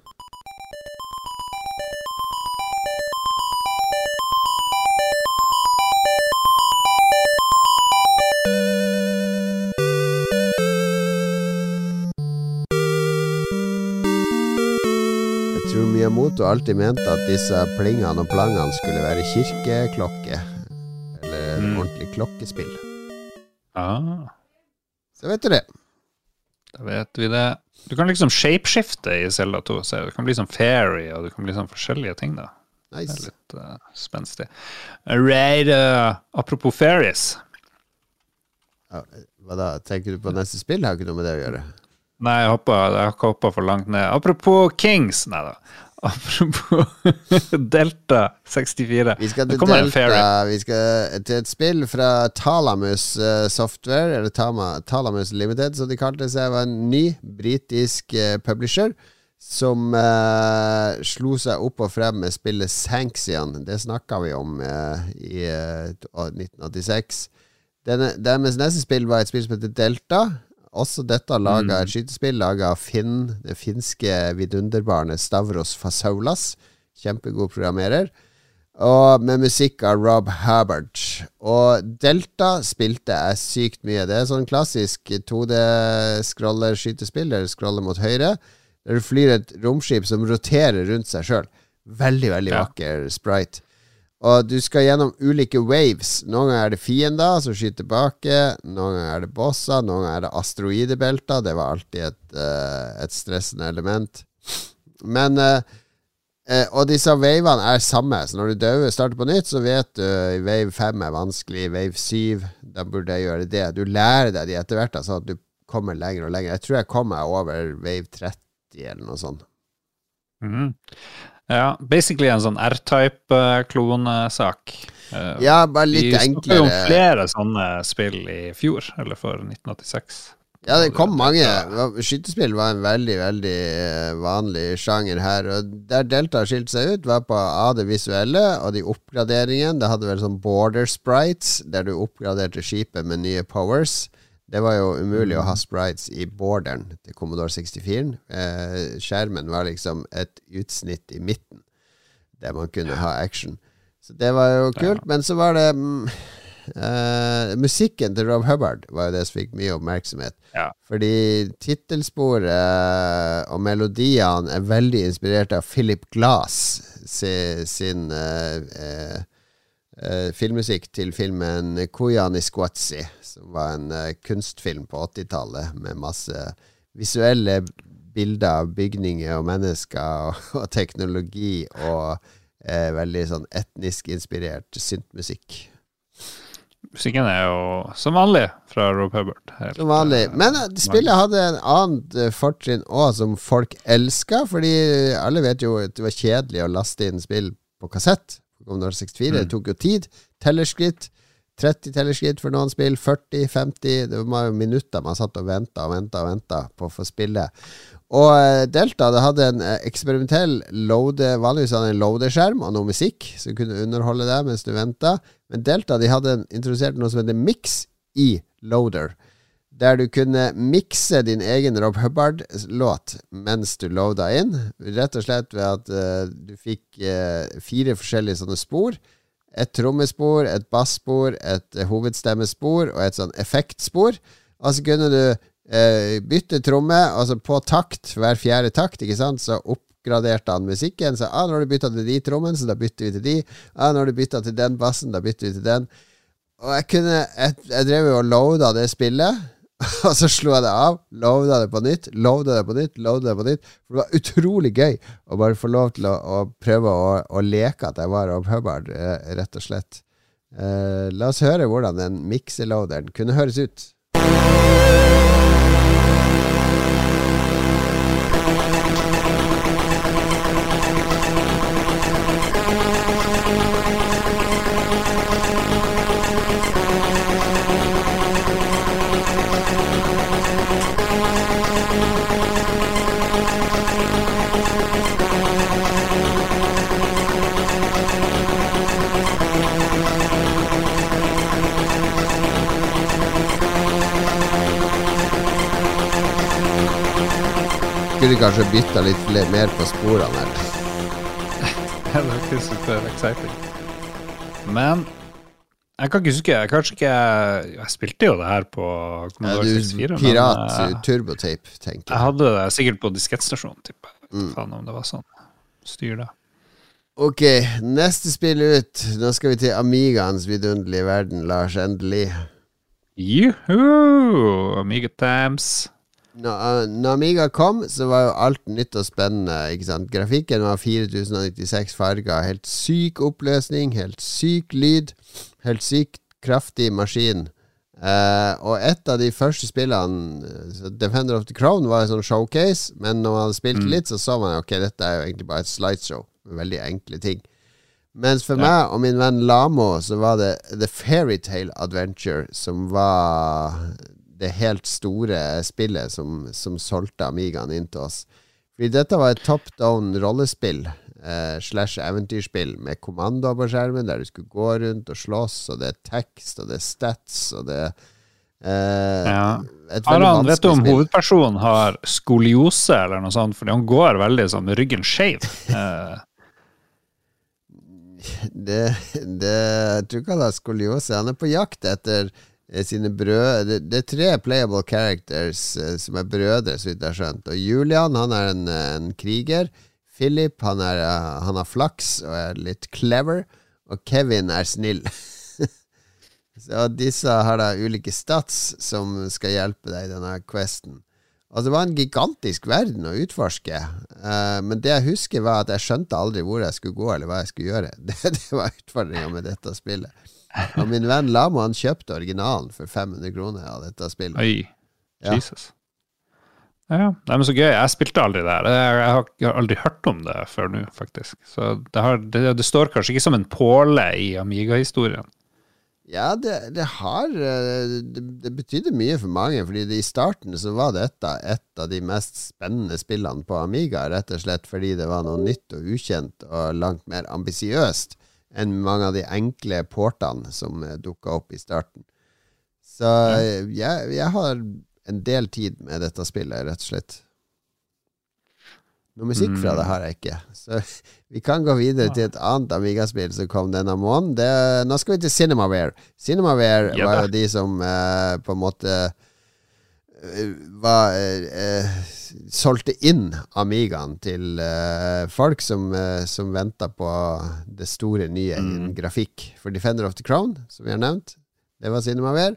Miyamoto alltid mente at disse plingene og plangene skulle være kirkeklokke. Eller mm. ordentlig klokkespill. Ah. Så vet du det. Da vet vi det. Du kan liksom shapeshifte i Zelda 2. Så du kan bli sånn fairy, og du kan bli sånn forskjellige ting, da. Nice. Det er litt uh, spenstig. Right, uh, apropos fairies. Ja, hva da? Tenker du på neste spill? Har ikke noe med det å gjøre. Nei, jeg, hoppa, jeg har ikke hoppa for langt ned. Apropos Kings. Nei da. Apropos *laughs* Delta 64. Vi skal til Delta. Vi skal til et spill fra Talamus uh, Software, eller Tama, Talamus Limited, som de kalte seg. var en ny britisk uh, publisher som uh, slo seg opp og frem med spillet Sanxion. Det snakka vi om i 1986. Denne, deres neste spill var et spill som heter Delta. Også dette laget, mm. skytespill laga av Finn, det finske vidunderbarnet Stavros Fasaulas. Kjempegod programmerer. Og med musikk av Rob Hubbard. Og Delta spilte jeg sykt mye. Det er sånn klassisk 2D-scroller-skytespill der du scroller mot høyre. Der du flyr et romskip som roterer rundt seg sjøl. Veldig, veldig ja. vakker sprite. Og du skal gjennom ulike waves. Noen ganger er det fiender som skyter tilbake. Noen ganger er det bosser. Noen ganger er det asteroidebelter. Det var alltid et, uh, et stressende element. Men uh, uh, Og disse wavene er samme. Så når du dør, starter på nytt, så vet du wave 5 er vanskelig. Wave 7, da burde jeg gjøre det. Du lærer deg de etter hvert, sånn at du kommer lenger og lenger. Jeg tror jeg kommer over wave 30 eller noe sånt. Mm. Ja, basically en sånn R-type-klonesak. Uh, ja, bare litt enklere. Vi snakka jo om flere sånne spill i fjor, eller for 1986. Ja, det kom mange. Skytespill var en veldig, veldig eh, vanlig sjanger her. Og Der Delta skilte seg ut, var på A, det visuelle, og de oppgraderingene. Det hadde vel sånn border sprites, der du oppgraderte skipet med nye powers. Det var jo umulig å ha mm. sprites i borderen til Commodore 64. Eh, skjermen var liksom et utsnitt i midten der man kunne ha action. Så det var jo kult. Ja. Men så var det mm, eh, Musikken til Rob Hubbard var jo det som fikk mye oppmerksomhet. Ja. Fordi tittelsporet eh, og melodiene er veldig inspirert av Philip Glass sin, sin eh, eh uh, filmmusikk til filmen Koyani Squatsi, som var en eh, kunstfilm på 80-tallet med masse visuelle bilder av bygninger og mennesker *laughs* og, og teknologi og eh, veldig sånn etnisk inspirert syntmusikk. Musikken er jo som vanlig fra Rob Hubbard. Helt, som vanlig. Men spillet hadde en annet fortrinn òg, som folk elska. Fordi alle vet jo at det var kjedelig å laste inn spill på kassett. Commodore 64. Mm. Det tok jo tid. Tellerskritt. 30 tellerskritt for noen spill, 40, 50 Det var jo minutter man satt og venta og venta og venta på å få spille. Og eh, Delta det hadde en eh, eksperimentell loader, vanligvis hadde en loader-skjerm og noe musikk som kunne underholde deg mens du venta. Men Delta de hadde introdusert noe som heter Mix i Loader. Der du kunne mikse din egen Rob Hubbard-låt mens du loada inn. Rett og slett ved at uh, du fikk uh, fire forskjellige sånne spor. Et trommespor, et basspor, et uh, hovedstemmespor og et sånn effektspor. Og så kunne du bytte tromme, altså på takt, hver fjerde takt, ikke sant, så oppgraderte han musikken. Så ah, nå har du bytta til de trommene, så da bytter vi til de. Ah, nå har du bytta til den bassen, da bytter vi til den. Og jeg kunne Jeg, jeg drev jo og loada det spillet. *laughs* Og så slo jeg det av, loada det på nytt, loada det på nytt, loada det på nytt. For det var utrolig gøy å bare få lov til å, å prøve å, å, leke at jeg var Rob Hubbard, eh, rett og slett. Eh, la oss høre hvordan den mikseloaderen kunne høres ut. Skulle kanskje bytta litt mer på sporene her. *laughs* det ikke super exciting. Men jeg kan ikke huske jeg, Kanskje ikke Jeg spilte jo det her på Commodore ja, 64. Pirat men, uh, turbotape, tenker jeg. Jeg hadde det sikkert på diskettstasjonen, tipper jeg. Mm. Faen om det var sånn. Styr det. Ok, neste spill ut. Nå skal vi til Amigaens vidunderlige verden, Lars. Endelig. Juhu! Amiga times. Når, eh, når, Amiga kom, så var jo alt nytt og spennende. Ikke sant? Grafikken var 4096 farger. Helt syk oppløsning, helt syk lyd. Helt sykt kraftig maskin. Uh, og et av de første spillene Defender of the Crown var en sånn showcase, men når man hadde spilt mm. litt, så så man ok, dette er jo egentlig bare et slideshow veldig enkle ting. Mens for ja. meg og min venn Lamo så var det The Fairytale Adventure som var det helt store spillet som, som solgte Amigaen inn til oss. Fordi dette var et top down rollespill eh, slash eventyrspill med kommando på skjermen, der du skulle gå rundt og slåss, og det er tekst, og det er stats, og det er eh, ja. Aran, vet du om spill. hovedpersonen har skoliose eller noe sånt, fordi han går veldig sånn med ryggen skeiv? *laughs* Eh. det, det, jeg tror ikke han har skoliose. Han er på jakt etter sine brød det, er tre playable characters uh, som er brødre, så vidt jeg har skjønt. Og Julian han er en, en kriger. Philip han, er, uh, han har flaks og er litt clever. Og Kevin er snill. *laughs* så disse har da ulike stats som skal hjelpe deg i denne questen. Og det var en gigantisk verden å utforske. Uh, men det jeg husker, var at jeg skjønte aldri hvor jeg skulle gå, eller hva jeg skulle gjøre. *laughs* Det, det var utfordringa med dette spillet. *laughs* Og min venn Lamo han kjøpte originalen for 500 kroner av dette spillet. Oi, ja. Jesus. Ja, Nei, men Så gøy. Jeg spilte aldri det her. Jeg har aldri hørt om det før nå, faktisk. Så det, har, det, det, står kanskje ikke som en påle i Amiga-historien. Ja, det, det har eh, det, det, betydde mye for mange. Fordi i starten så var dette et av de mest spennende spillene på Amiga. Rett og slett fordi det var noe nytt og ukjent og langt mer ambisiøst enn mange av de enkle portene som eh, dukka opp i starten. Så eh, jeg, jeg, har en del tid med dette spillet, rett og slett. Noe musikk fra det mm. har jeg ikke. Så *laughs* vi kan gå videre til et annet Amiga-spill som kom denne måneden. Det, nå skal vi til Cinemaware. Cinemaware ja, var jo de som eh, på en måte var eh, solgte inn Amigaen til eh, folk som, eh, som venta på det store nye mm. innen grafikk. For Defender of the Crown, som vi har nevnt, det var Cinemaware.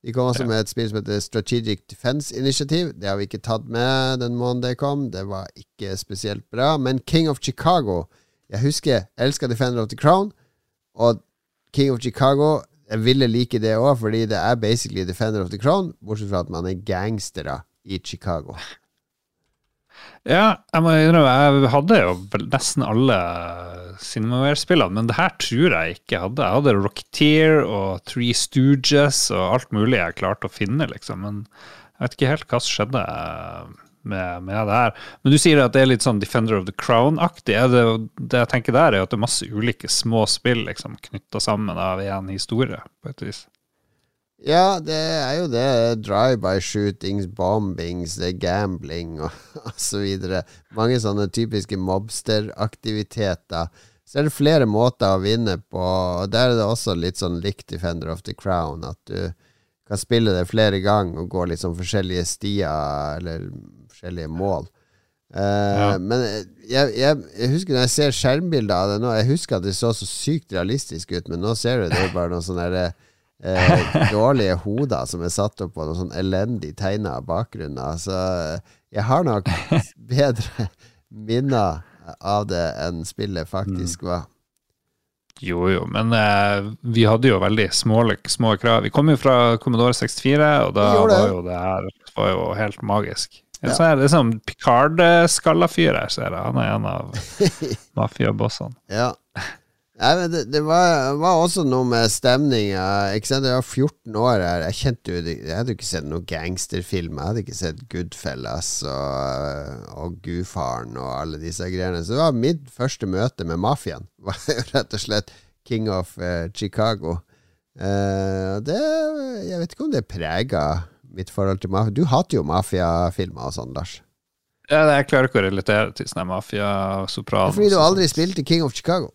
De kom også ja. med et spill som heter Strategic Defense Initiative. Det har vi ikke tatt med den måneden det kom. Det var ikke spesielt bra. Men King of Chicago Jeg husker jeg elska Defender of the Crown, og King of Chicago Jeg ville like det òg, fordi det er basically Defender of the Crown, bortsett fra at man er gangstere i Chicago. Ja, jeg må innrømme, jeg hadde jo nesten alle Cinemaware-spillene, men det her tror jeg ikke jeg hadde. Jeg hadde Rocketeer og Three Stooges og alt mulig jeg klarte å finne, liksom. Men jeg vet ikke helt hva som skjedde med, med, det her. Men du sier at det er litt sånn Defender of the Crown-aktig. Det, det, jeg tenker der, er at det er masse ulike små spill liksom, knytta sammen av én historie, på et vis. Ja, det er jo det. Drive-by-shootings, bombings, gambling og, *laughs* osv. Mange sånne typiske mobsteraktiviteter. Så er det flere måter å vinne på. Og Der er det også litt sånn likt Defender of the Crown, at du kan spille det flere ganger og gå litt sånn forskjellige stier eller forskjellige mål. Uh, ja. Men jeg, jeg, jeg, husker når jeg ser skjermbilder av det nå Jeg husker at det så så sykt realistisk ut, men nå ser du det er bare noen sånne uh, *laughs* dårlige hoder som er satt opp på noen sånn elendig tegna bakgrunner. Så jeg har nok *laughs* bedre minner av det enn spillet faktisk mm. var. Jo, jo, men eh, vi hadde jo veldig små, små krav. Vi kom jo fra Commodore 64, og da var jo det her var jo helt magisk. Ja. Så er det sånn Picard-skalla fyr her, ser jeg. Han er en av *laughs* mafiabossene. ja. Nei, men det, det var, var, også noe med stemninga. Jeg var 14 år her. Jeg kjente jo Jeg hadde ikke sett noen gangsterfilm. Jeg hadde ikke sett Goodfellas og, og Gudfaren og alle disse greiene. Så det var mitt første møte med mafiaen. *laughs* Var jo rett og slett King of uh, Chicago. Uh, det Jeg vet ikke om det prega mitt forhold til mafia. Du hater jo mafiafilmer og sånn, Lars. Ja, jeg klarer ikke å relatere til sånne mafia-sopranos. Fordi du aldri spilte King of Chicago?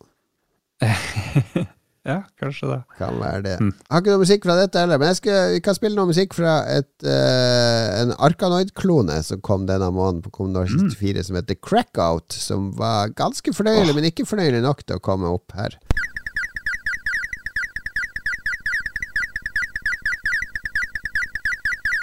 *laughs* ja, kanskje det. Kan være det. Mm. Har ikke noe musikk fra dette heller, men jeg skal, vi kan spille noe musikk fra et, uh, en Arkanoid-klone som kom denne måneden på Commodore 64, mm. som heter Crackout, som var ganske fornøyelig, oh. men ikke fornøyelig nok til å komme opp her.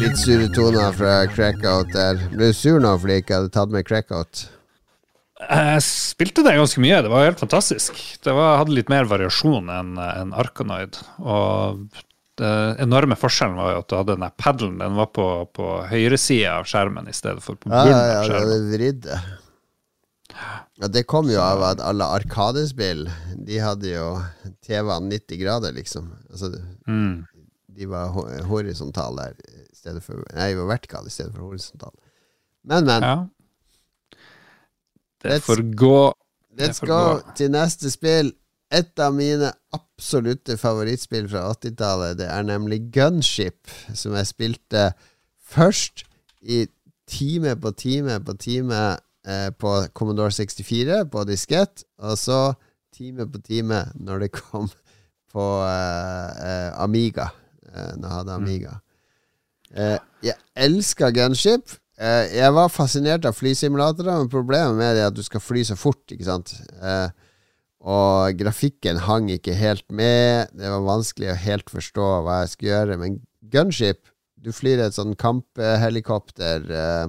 Litt sure toner fra Crackout der. Ble du sur nå fordi jeg ikke hadde tatt med Crackout? Jeg spilte det ganske mye. Det var helt fantastisk. Det var, hadde litt mer variasjon enn en Arkanoid. Og den enorme forskjellen var jo at du hadde den paddelen. Den var på, på høyresida av skjermen i stedet for på bunnen ja, ja. Ja, det vridde. Ja, det kom jo av at alle Arkadespill De hadde jo TV-en 90 grader, liksom. Altså, mm. De var horisontale der stedet for Nei, vertikal i stedet for horisontal. Men, men. Ja. Det får gå. Let's go til neste spill. Et av mine absolutte favorittspill fra 80-tallet. Det er nemlig Gunship, som jeg spilte først i time på time på time eh, på Commodore 64 på diskett, og så time på time når det kom på eh, eh Amiga. Eh, når jeg hadde mm. Amiga. Mm. jeg elsker gunship. Eh, jeg var fascinert av flysimulatorer, men problemet med det er at du skal fly så fort, ikke sant. og grafikken hang ikke helt med. Det var vanskelig å helt forstå hva jeg skulle gjøre. Men gunship Du flyr et sånn kamphelikopter eh,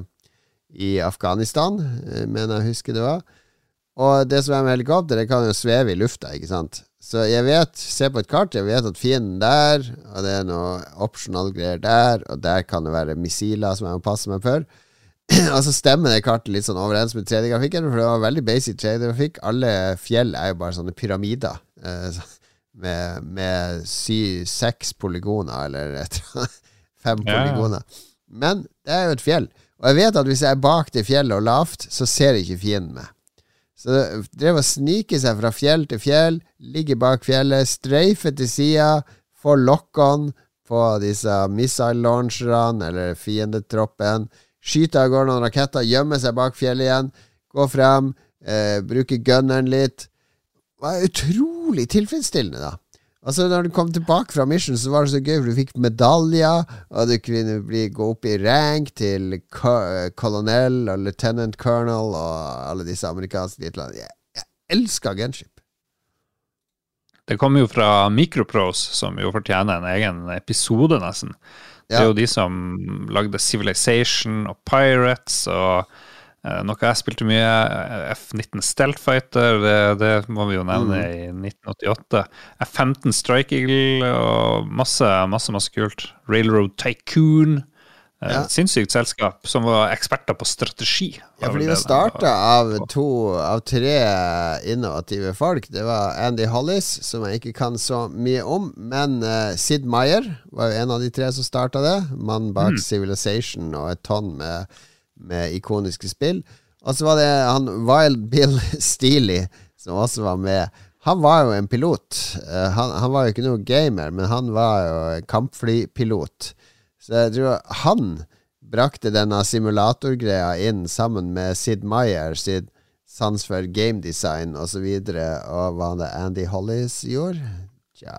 i Afghanistan, eh, mener jeg husker det var. Og det som er med helikopter, det kan jo sveve i lufta, ikke sant. Så jeg vet, se på et kart, jeg vet at fienden der, og det er noe optional greier der, og der kan det være missiler som jeg må passe meg for. *clears throat* og så stemmer det kartet litt sånn overens med 3D-grafikken, for det var veldig basic 3D-grafikk. Alle fjell er jo bare sånne pyramider. Eh, med, med sy, seks polygoner, eller et, *laughs* fem ja. polygoner. Men det er jo et fjell. Og jeg vet at hvis jeg er bak det fjellet og lavt, så ser ikke fienden meg. Så drev og snike seg fra fjell til fjell, ligge bak fjellet, streife til sida, få lock-on på disse missile launcherne eller fiendetroppen, skyte av gårde noen raketter, gjemme seg bak fjellet igjen, gå frem, eh, bruke gunneren litt. Det var utrolig tilfredsstillende, da. Altså Når du kom tilbake fra mission, så var det så gøy, for du fikk medaljer, og du kunne bli, gå opp i rank til kolonell og lieutenant colonel og alle disse amerikanske titlene. Jeg, jeg elsker gunship. Det kommer jo fra Microprose, som jo fortjener en egen episode, nesten. Det er jo de som lagde Civilization og Pirates og noe jeg spilte mye, F-19 Stealth Fighter, det, det, må vi jo nevne mm. i 1988. F-15 Strike Eagle og masse, masse, masse kult. Railroad Tycoon. Eh, ja. Sinnssykt selskap som var eksperter på strategi. Ja, fordi det starta av to av tre innovative folk. Det var Andy Hollis, som jeg ikke kan så mye om. Men uh, Sid Meyer var jo en av de tre som starta det. Mann bak mm. Civilization og et tonn med, med ikoniske spill. Og så var det han Wild Bill *laughs* Steely som også var med. Han var jo en pilot. Uh, han, han var jo ikke noe gamer, men han var jo kampflypilot. Så jeg tror han brakte denne simulatorgreia inn sammen med Sid Meyer, Sid sans for gamedesign osv., og, og hva det Andy Hollis gjorde? Tja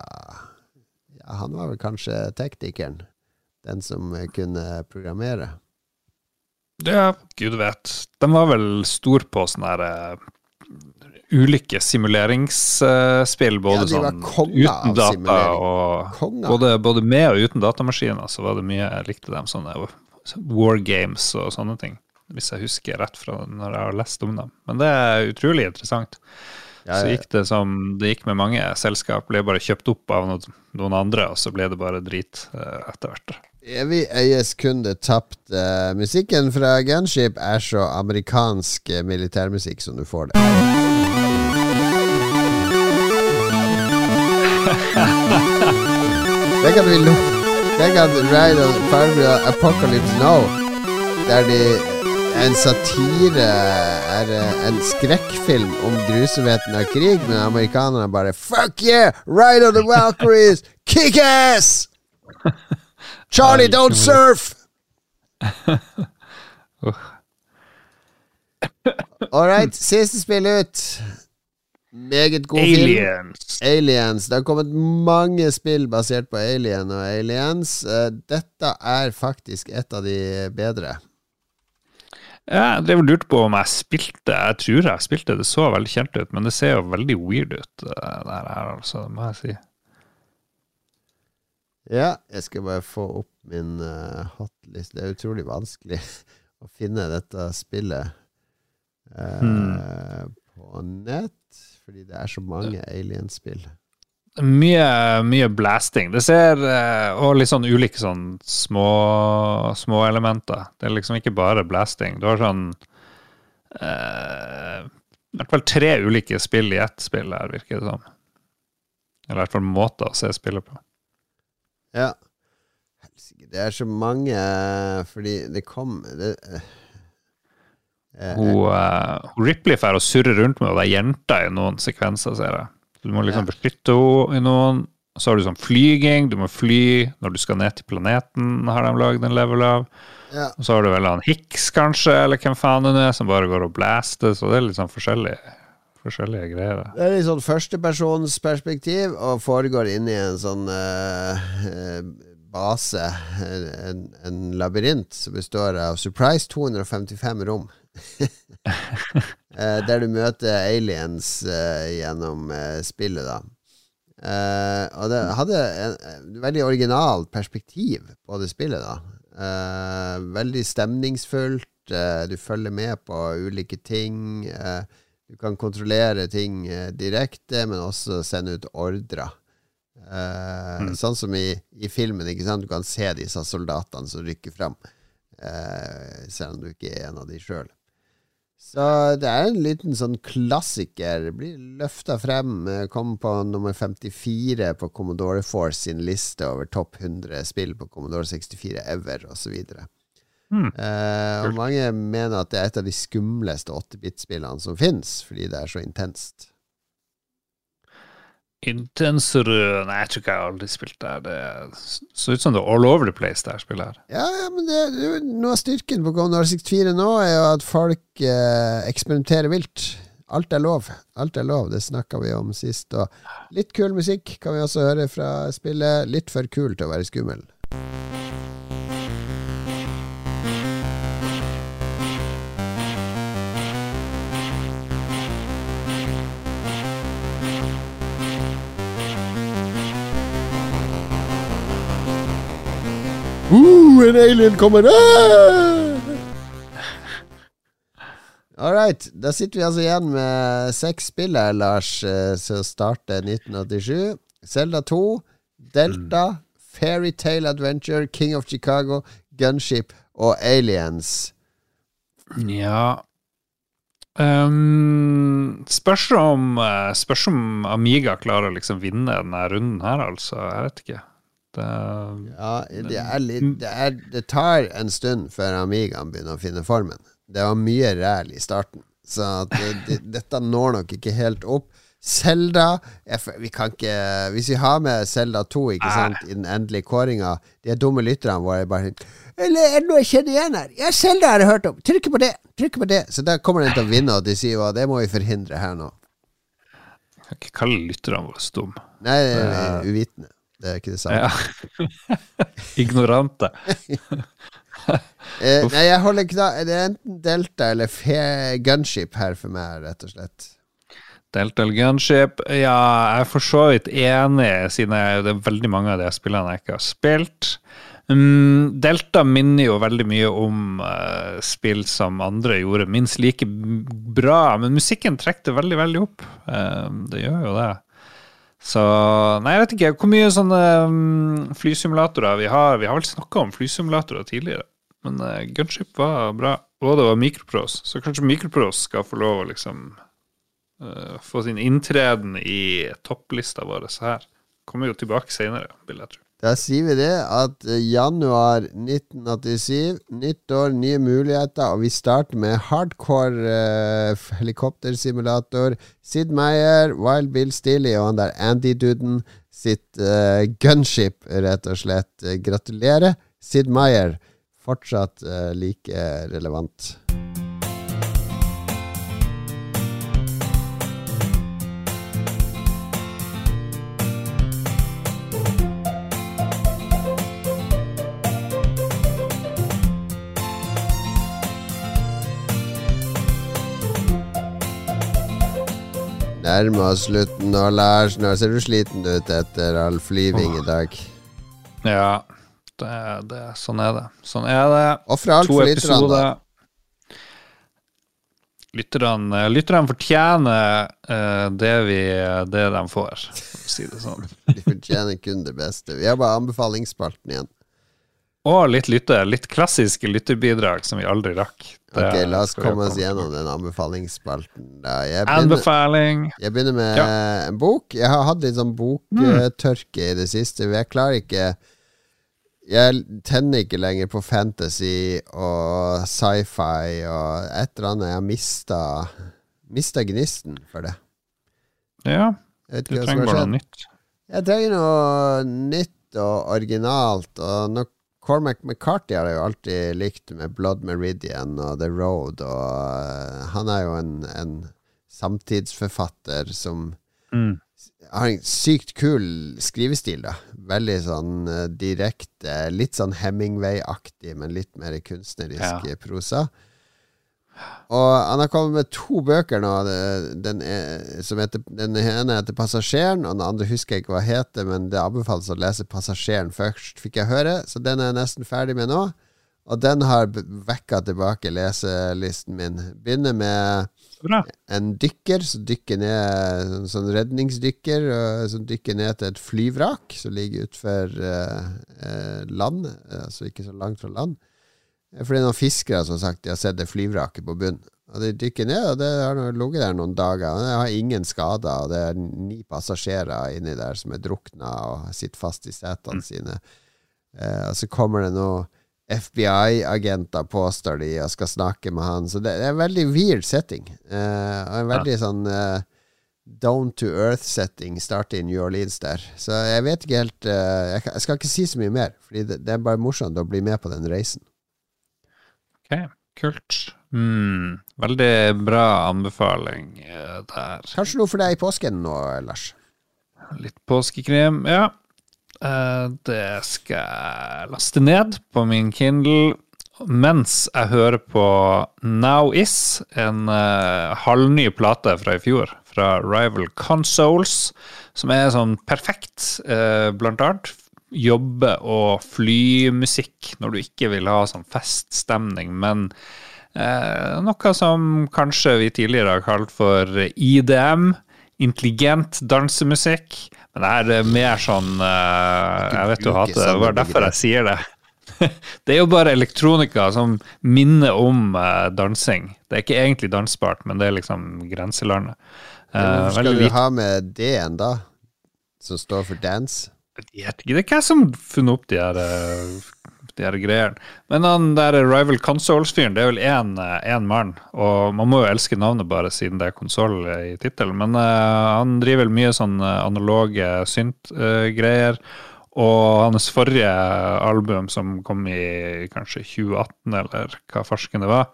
ja, Han var vel kanskje teknikeren. Den som kunne programmere. Ja, gud vet. De var vel stor på sånne her uh, ulike simuleringsspill, både ja, sånn uten data og både, både, med og uten datamaskiner, så var det mye jeg likte dem. Sånne war games og sånne ting. Hvis jeg husker rett fra når jeg har lest om dem. Men det er utrolig interessant. Ja, så gikk det som det gikk med mange selskap, ble bare kjøpt opp av noen andre, og så ble det bare drit eh, etter hvert. Evig eies kunde tapt. tapte. musikken fra Gunship er så amerikansk militærmusikk som du får det. Tenk at vi lo Tenk at Ride of Farmville Apocalypse Now, der de en satire er eh, en skrekkfilm om grusomheten av krig, men amerikanerne bare Fuck yeah! Ride of the Valkyries! Kick ass! Charlie, don't surf! *laughs* All right, siste spill ut. Meget god Aliens. film. Aliens. Det har kommet mange spill basert på Alien og Aliens. Eh, dette er faktisk et av de bedre. Ja, jeg drev lurte på om jeg spilte Jeg tror jeg spilte, det så veldig kjent ut, men det ser jo veldig weird ut, eh, det her, altså, må jeg si. Ja, jeg skal bare få opp min uh, hotlist. Det er utrolig vanskelig *laughs* å finne dette spillet uh, hmm. på nett fordi det er så mange Alien-spill. Mye, mye blasting. Det ser eh, Og litt sånn ulike sånn små, små elementer. Det er liksom ikke bare blasting. Du har sånn eh, I hvert fall tre ulike spill i ett spill her, virker det som. Eller i hvert fall måter å se spillet på. Ja. Det er så mange fordi det kom det, Eh, hun, uh, Ripley får å surre rundt med være jenta i noen sekvenser, ser jeg. Du må liksom ja. beskytte henne i noen. Så har du sånn flyging, du må fly når du skal ned til planeten, har de lagd en level av. Ja. Og så har du vel han Hicks, kanskje, eller hvem faen hun er, som bare går og blaster. Så det er litt sånn forskjellige, forskjellige greier. Det er litt sånn førstepersonsperspektiv, og foregår inni en sånn uh, base, en, en labyrint, som består av surprise 255 rom. *laughs* Eh, der du møter aliens uh, gjennom uh, spillet, da. Uh, og det hadde en veldig originalt perspektiv på det spillet, da. veldig stemningsfullt. du følger med på ulike ting. Du kan kontrollere ting direkte, men også sende ut ordrer. Mm. Sånn som i, i, filmen. ikke sant? Du kan se disse soldatene som rykker fram, selv om du ikke er en av de sjøl. Så det er en liten sånn klassiker. Blir løfta frem. Kom på nummer 54 på Commodore Force sin liste over topp 100 spill på Commodore 64 ever, osv. Mm. Eh, og mange mener at det er et av de skumleste 8-bit-spillene som fins, fordi det er så intenst. Intensere Nei, jeg tror ikke jeg har aldri spilt der. Det så ut som det er all over the place, det her spillet her. Ja, ja men det, det, noe av styrken på Commodore 64 nå er jo at folk eh, eksperimenterer vilt. Alt er lov. Alt er lov, det snakka vi om sist. Og litt kul musikk kan vi også høre fra spillet. Litt for kul til å være skummel. Uh, en alien kommer! Ah! right. Da sitter vi altså igjen med seks spill her, Lars, eh, som starter 1987. Selda 2, Delta, mm. Fairytale Adventure, King of Chicago, Gunship og Aliens. Ja um, spørs, om, eh, spørs om Amiga klarer å liksom vinne denne runden her, altså. Jeg vet ikke. Det, ja, det, er litt, det, er, det tar en stund før Amigaen begynner å finne formen. Det var mye ræl i starten, så det, *laughs* dette når nok ikke helt opp. Selda vi kan ikke Hvis vi har med Selda 2 ikke sant, i den endelige kåringa De dumme lytterne våre bare Eller er det noe jeg kjenner igjen her? Ja, Selda har jeg hørt om! Trykk på det! Trykk på det! Så der kommer den til å vinne, og de sier jo det må vi forhindre her nå. Jeg kan ikke kalle lytterne våre dumme. Nei, uvitende. Det er ikke det samme. Ja. *laughs* Ignorante. *laughs* eh, nei, jeg holder klar Det er enten Delta eller Gunship her for meg, rett og slett. Delta eller Gunship Ja, jeg er for så vidt enig, siden jeg, det er veldig mange av de spillene jeg ikke har spilt. Um, Delta minner jo veldig mye om uh, spill som andre gjorde minst like bra, men musikken trekker det veldig, veldig opp. Uh, det gjør jo det. Så Nei, jeg vet ikke hvor mye sånne um, flysimulatorer vi har. Vi har vel snakka om flysimulatorer tidligere, men uh, Gunship var bra. Og det var Mikropros, så kanskje Mikropros skal få lov å liksom uh, få sin inntreden i topplista vår her. Kommer jo tilbake seinere, vil jeg tro. Da sier vi det at eh, januar 1987, nytt år, nye muligheter, og vi starter med hardcore uh, helikoptersimulator. Sid Meyer, Wild Bill Steely og han der Andy-duden sitt uh, gunship, rett og slett. Gratulerer, Sid Meyer. Fortsatt uh, like relevant. Nærmer oss slutten nå, Lars. Nå ser du sliten ut etter all flyving i dag. Ja, det, det, sånn er det. Sånn er det. Ofre alt for lytterne. Lytterne, lytterne fortjener uh, det, vi, det de får, for å si det sånn. *laughs* de fortjener kun det beste. Vi har bare anbefalingsspalten igjen. Og litt lytte. Litt klassiske lytterbidrag som vi aldri rakk. Det ok, La oss komme oss gjennom den anbefalingsspalten. Jeg begynner, Anbefaling. Jeg begynner med ja. en bok. Jeg har hatt litt sånn boktørke i det siste. Jeg klarer ikke Jeg tenner ikke lenger på fantasy og sci-fi og et eller annet. Jeg har mista Mista gnisten for det. Ja. Du trenger bare noe nytt. Jeg trenger noe nytt og originalt. Og nok Cormac McCarthy har jeg jo alltid likt med Blood Meridian og The Road, og uh, han er jo en, en samtidsforfatter som mm. har en sykt kul skrivestil, da. Veldig sånn uh, direkte, litt sånn Hemingway-aktig, men litt mer kunstnerisk ja. prosa. Og han har kommet med to bøker nå. Den, er, heter, den ene heter 'Passasjeren', og den andre husker jeg ikke hva heter, men det anbefales å lese 'Passasjeren' først, fikk jeg høre. Så den er jeg nesten ferdig med nå. Og den har vekka tilbake leselisten min. Begynner med en dykker som dykker ned En sånn redningsdykker som dykker ned til et flyvrak som ligger utfor uh, uh, land, altså ikke så langt fra land. For det er noen fiskere som har sagt de har sett det flyvraket på bunnen. Og De dykker ned, og det har ligget der noen dager. Og det har ingen skader, og det er ni passasjerer inni der som er drukna og sitter fast i setene mm. sine. Eh, og så kommer det noen FBI-agenter, påstår de, og skal snakke med han. Så det, det er en veldig weird setting. Eh, og en veldig ja. sånn eh, down to earth-setting starter i New Orleans der. Så jeg vet ikke helt eh, jeg, skal ikke si så mye mer, Fordi det, det er bare morsomt å bli med på den reisen. Ok, kult. Mm, veldig bra anbefaling eh, der. Kanskje noe for deg i påsken nå, Lars? Litt påskekrem, ja. Uh, det skal jeg laste ned på min Kindle mens jeg hører på Now Is, en uh, halvny plate fra i fjor, fra Rival Consoles, som er sånn perfekt, blant annet jobbe- og flymusikk når du ikke vil ha sånn feststemning, men Eh, noe som kanskje vi tidligere har kalt for IDM, intelligent dansemusikk. Men det er mer sånn eh, Jeg vet du hater det, det var derfor jeg sier det. *laughs* det er jo bare elektronika som minner om eh, dansing. Det er ikke egentlig dansbart, men det er liksom grenselandet. Uh, Hvorfor skal du ha med D-en, da? Som står for dance? Jeg vet ikke, det er hva som har funnet opp de her, uh, de her greiene. Men han der Rival Consoles-fyren, det er vel én mann. Og man må jo elske navnet bare siden det er konsoll i tittelen. Men han driver vel mye sånn analoge synt-greier. Og hans forrige album, som kom i kanskje 2018, eller hva farsken det var,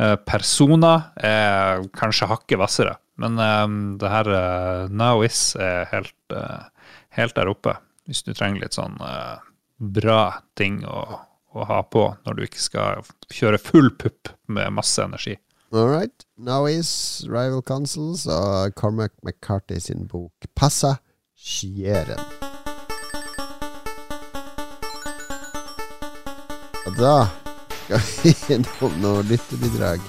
uh, Persona, er kanskje hakket hvassere. Men um, det her uh, Now Is er helt, uh, helt, der oppe. Hvis du trenger litt sånn uh, bra ting å, å, ha på når du ikke skal kjøre full pupp med masse energi. All right. Now Is, Rival Consuls og Cormac McCarthy sin bok Passa Skjæren. Og da skal vi *laughs* innom noen lyttebidrag.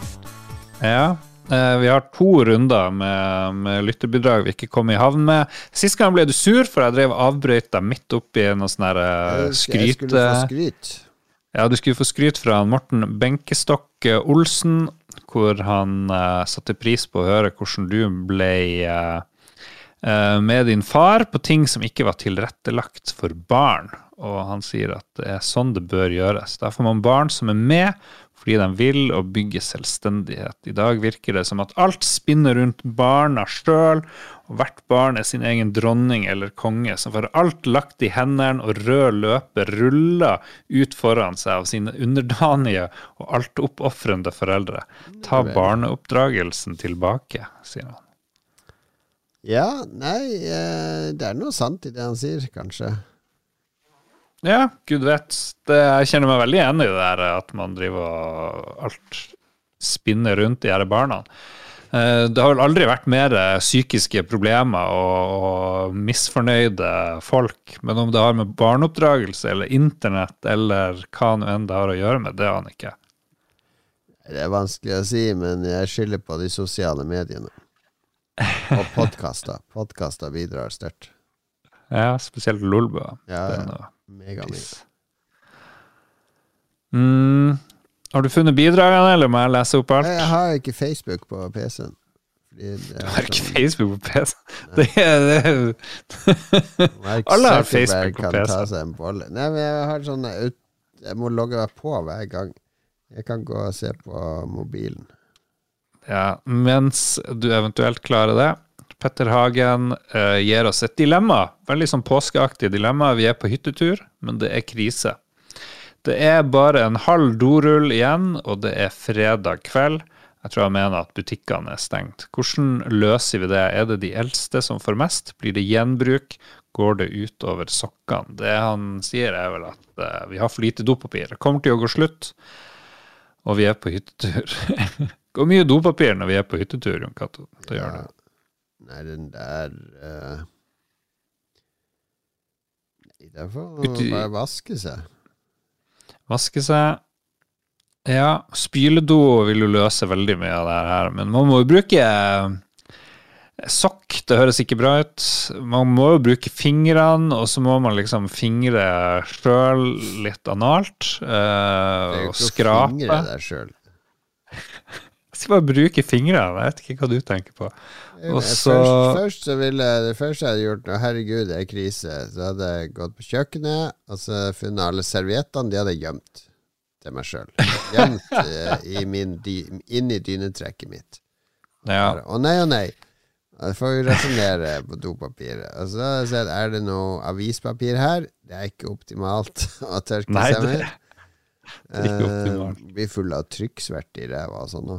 Ja. Eh, vi har to runder med, med lytterbidrag vi ikke kom i havn med. Sist gang ble du sur, for jeg drev avbrøyta midt oppi noe sånn skryte... Jeg skulle få skryt. Ja, du skulle få skryt fra Morten Benkestokk Olsen, hvor han uh, satte pris på å høre hvordan du ble uh, med din far på ting som ikke var tilrettelagt for barn og han sier at det er sånn det bør gjøres. Da får man barn som er med fordi de vil og bygge selvstendighet. I dag virker det som at alt spinner rundt barna sjøl, og hvert barn er sin egen dronning eller konge, som får alt lagt i hendene, og rød løper ruller ut foran seg av sine underdanige og altoppofrende foreldre. Ta barneoppdragelsen tilbake, sier han. Ja, nei, eh, det er noe sant i det han sier, kanskje. Ja, gud vet. Det, jeg kjenner meg veldig enig i det der at man driver og alt spinner rundt de her barna. Eh, det har vel aldri vært mer psykiske problemer og, og, misfornøyde folk. Men om det har med barneoppdragelse eller internett eller hva nå enn det har å gjøre med, det aner ikke Det er vanskelig å si, men jeg skylder på de sosiale mediene. Og podkaster. Podkaster bidrar sterkt. Ja, spesielt Lolbua. Ja, ja. Megamye. Mm. Har du funnet bidragene, eller må jeg lese opp alt? Jeg har ikke Facebook på PC-en. Du har ikke sånn... Facebook på PC? Det er, det Alle har Facebook på PC. Ta seg en bolle. Nei, men jeg har sånn Jeg må logge meg på hver gang. Jeg kan gå og se på mobilen. Ja, mens du eventuelt klarer det, Petter Hagen uh, gir oss et dilemma. Veldig sånn påskeaktig dilemma. Vi er på hyttetur, men det er krise. Det er bare en halv dorull igjen, og det er fredag kveld. Jeg tror jeg mener at butikkene er stengt. Hvordan løser vi det? Er det de eldste som får mest? Blir det gjenbruk? Går det utover sokkene? Det han sier, er vel at uh, vi har for lite dopapir. Det kommer til å gå slutt, og vi er på hyttetur. *laughs* går mye dopapir når vi er på hyttetur, Jon Cato? Det gjør det. Nei, den der uh... Nei, der får man bare vaske seg. Vaske seg. Ja, spyledo vil jo løse veldig mye av det her, men man må jo bruke eh, Sokk, det høres ikke bra ut. Man må jo bruke fingrene, og så må man liksom fingre sjøl litt analt. Uh, det er jo ikke skrape. å fingre deg sjøl. *laughs* Skal bare bruke fingrene. Jeg vet ikke hva du tenker på. Også, først, først, så ville Det første jeg hadde gjort nå, herregud, det er krise, så hadde jeg gått på kjøkkenet og så funnet alle serviettene. De hadde gjemt til meg sjøl. Gjemt uh, *laughs* i min, inni dynetrekket mitt. Ja. Å nei, å nei. Da får vi resonnere på dopapiret. Og så sett, er det noe avispapir her? Det er ikke optimalt *laughs* å tørke seg med. Blir full av trykksverte i ræva og sånn.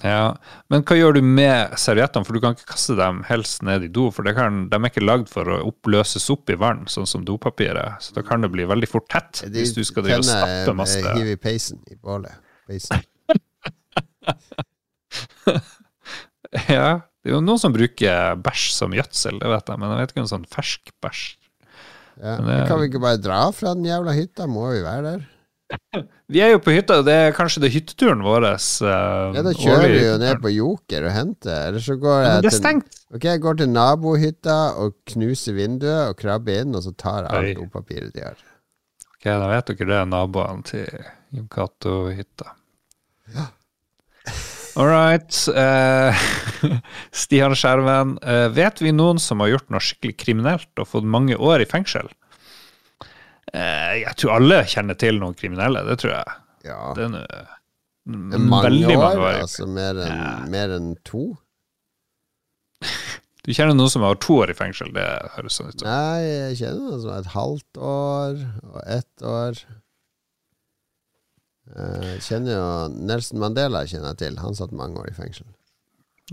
Ja, Men hva gjør du med serviettene? For du kan ikke kaste dem helst ned i do, for kan, de er ikke lagd for å oppløses opp i vann, sånn som dopapiret. Så da kan det bli veldig fort tett de, hvis du skal drive og stappe masse Hive i peisen i bålet. *laughs* ja, det er jo noen som bruker bæsj som gjødsel, det vet jeg, men jeg vet ikke om sånn fersk bæsj. Ja, det, kan vi ikke bare dra fra den jævla hytta? Må vi være der? Vi er jo på hytta, det er kanskje det hytteturen vår. Uh, ja, da kjører vi jo ned på Joker og henter. Eller så går jeg ja, til okay, jeg går til nabohytta og knuser vinduet og krabber inn, og så tar jeg alt dopapiret de har. Ok, da vet dere det er naboene til Jon Cato-hytta. Ja. All right. *laughs* Uh, Stian Skjerven. Uh, vet vi noen som har gjort noe skikkelig kriminelt og fått mange år i fengsel? Uh, jeg tror alle kjenner til noen kriminelle, det tror jeg. Ja. Det er, det er mange veldig år, mange år. Altså mer enn ja. en to? *laughs* Du kjenner noen som har to år i fengsel? Det høres sånn ut. Nei, jeg kjenner noen som har et halvt år og ett år. Jeg eh, kjenner jo Nelson Mandela kjenner jeg til. Han satt mange år i fengsel.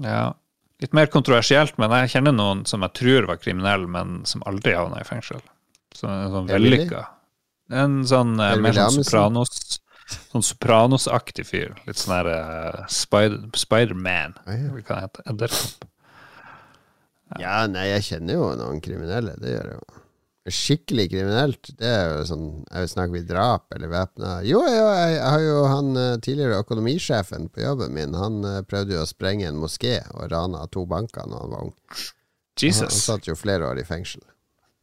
Ja. Litt mer kontroversielt, men jeg kjenner noen som jeg tror var kriminelle, men som aldri havna i fengsel. Så, sånn vellykka. En sånn eh, mer sånn Sopranos Sånn Sopranos-aktig fyr. Litt sånn her uh, Spider-Man. Spider Hva kan hete? Edderkopp. Ja. ja, nei, jeg kjenner jo noen kriminelle. Det gjør jeg jo skikkelig kriminelt, det er jo sånn jeg Snakker vi drap eller væpna Jo, jo, jeg, har jo han eh, tidligere økonomisjefen på jobben min. Han prøvde jo å sprenge en moské og rana to banker da han var ung. Jesus. Han, han satt jo flere år i fengsel.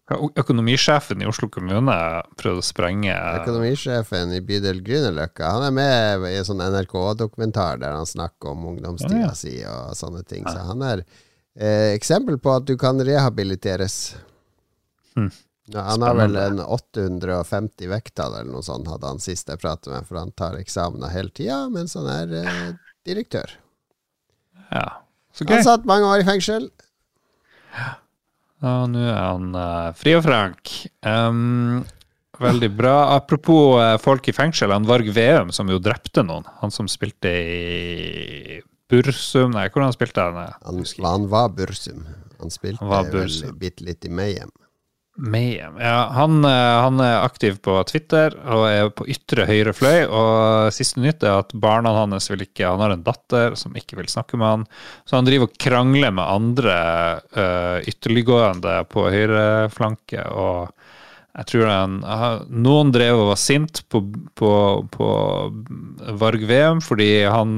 Økonomisjefen i Oslo kommune prøvde å sprenge Økonomisjefen i bydel Grünerløkka. Han er med i en sånn NRK-dokumentar der han snakker om ungdomstida ja, ja. si og sånne ting. Så han er eh, eksempel på at du kan rehabiliteres. Hmm. Han har vel en 850 vekttall eller noe sånt, hadde han sist jeg pratet med, for han tar eksamener hele tida mens han er eh, direktør. Ja, så gøy. Han satt mange år i fengsel. Ja, nå er han uh, fri og frank. Um, veldig bra. Apropos uh, folk i fengsel, han Varg Veum som jo drepte noen. Han som spilte i Bursum Nei, hvordan spilte han? Han, han var Bursum. Han spilte han vel bitte litt i Mayhem. Mayhem. Ja, han, eh, han, er aktiv på Twitter og er på ytre høyre fløy. Og siste nytt er at barna hans vil ikke Han har en datter som ikke vil snakke med han. Så han driver og krangler med andre uh, ytterliggående på høyreflanke. Og jeg tror han, noen drev og var sint på, på, på Varg Veum fordi han,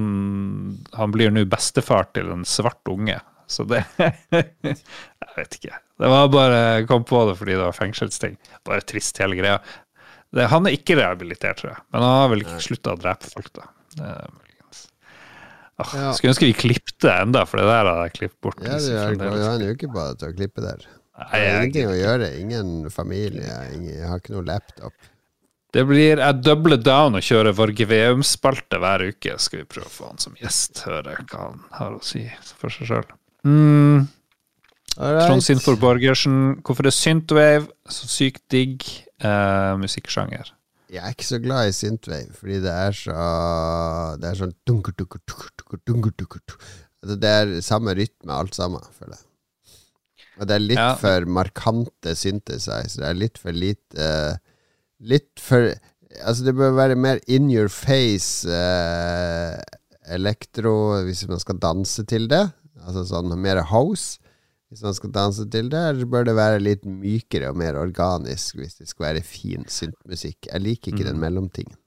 han blir nå bestefar til en svart unge. Så det *laughs* Jeg vet ikke. Det var bare Jeg kom på det fordi det var fengselsting. Bare trist, hele greia. Det, han er ikke rehabilitert, tror jeg. Men han har vel ikke slutta å drepe folk, da. Åh, ja. Skulle ønske vi klippte enda, for det der hadde jeg klippet bort. Ja, du har, en uke på deg til å klippe der. Nei, jeg har ingenting å gjøre. Ingen familie. Ingen, jeg har ikke noe laptop. Det blir Jeg doubler down og kjører Vorgeveum-spalte hver uke. Skal vi prøve å få han som gjest, høre hva han har å si for seg sjøl. Mm. Trond Sinfor Borgersen, hvorfor er synthwave så sykt digg eh, musikksjanger? Jeg er ikke så glad i synthwave, fordi det er så Det er sånn Det er samme rytme alt sammen, føler jeg. Og det er litt ja. for markante synthesizer. Det er litt for lite uh, Litt for Altså, det bør være mer in your face uh, elektro hvis man skal danse til det. Altså sånn mer house. Hvis man skal danse til det, bør det være litt mykere og mer organisk hvis det skal være fin syntmusikk? Jeg liker ikke mm. den mellomtingen.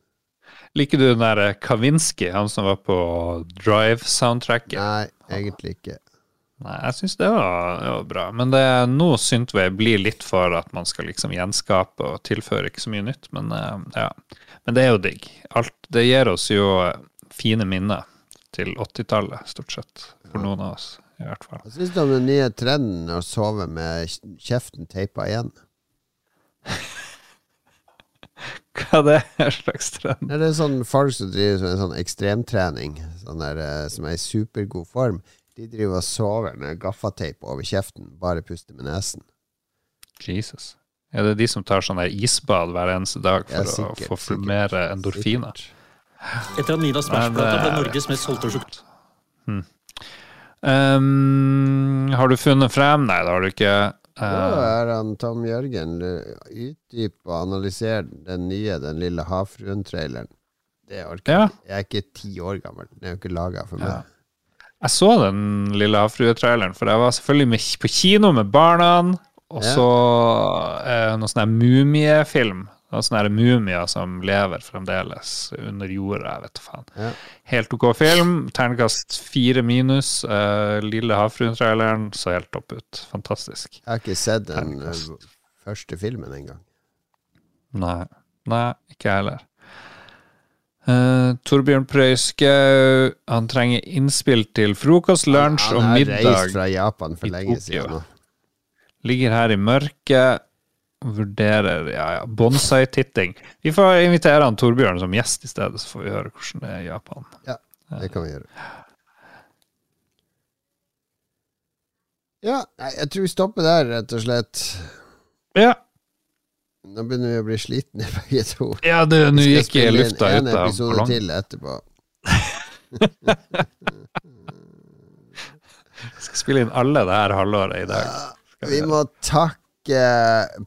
Liker du den der Kavinsky, han som var på Drive-soundtracket? Nei, egentlig ikke. Nei, jeg syns det, det, var bra. Men det er nå Synthway blir litt for at man skal liksom gjenskape og tilføre ikke så mye nytt. Men eh, ja. Men det er jo digg. Alt, det gir oss jo fine minner til 80-tallet, stort sett. For noen av oss i hvert fall. Hva syns du om den nye trenden å sove med kjeften teipa igjen? *laughs* Hva er det *laughs* slags trend? Det er sånn folk som driver med sånn ekstremtrening, sånn der, eh, som er i supergod form. De driver og sover med gaffateip over kjeften, bare puster med nesen. Jesus. Er det de som tar sånn isbad hver eneste dag for ja, sikkert, å få mer endorfiner? Etter at Nina Smash-plata ble Norges mest solgte sjokolade. Hmm. Um, har du funnet frem? Nei, det har du ikke. Uh, Nå er han Tom Jørgen utdyp og analysere den nye Den lille havfruen-traileren. Det orker jeg ja. Jeg er ikke ti år gammel. Den er jo ikke laga for meg. Ja. Jeg så den lille havfrue-traileren, for jeg var selvfølgelig med, på kino med barna. Og så ja. eh, noe sånn mumiefilm. Det er sånne mumier som lever fremdeles under jorda. jeg vet faen. Ja. Helt OK film. Ternekast fire minus. Uh, Lille havfruen-traileren så helt topp ut. Fantastisk. Jeg har ikke sett den Ternekast. første filmen engang. Nei. Nei, ikke jeg heller. Uh, Torbjørn Prøyskau, han trenger innspill til frokost, lunsj og middag. Han har reist fra Japan for lenge siden. Ligger her i mørket. Vurderer ja, ja, bonsai-titting. Vi får invitere han Torbjørn som gjest i stedet, så får vi høre hvordan det er i Japan. Ja, det kan vi gjøre. Ja, jeg tror vi stopper der, rett og slett. Ja. Nå begynner vi å bli slitne *laughs* begge to. Ja, nå gikk jeg lufta ut av En episode til etterpå. Jeg *laughs* skal spille inn alle det her halvåret i dag. Vi må takke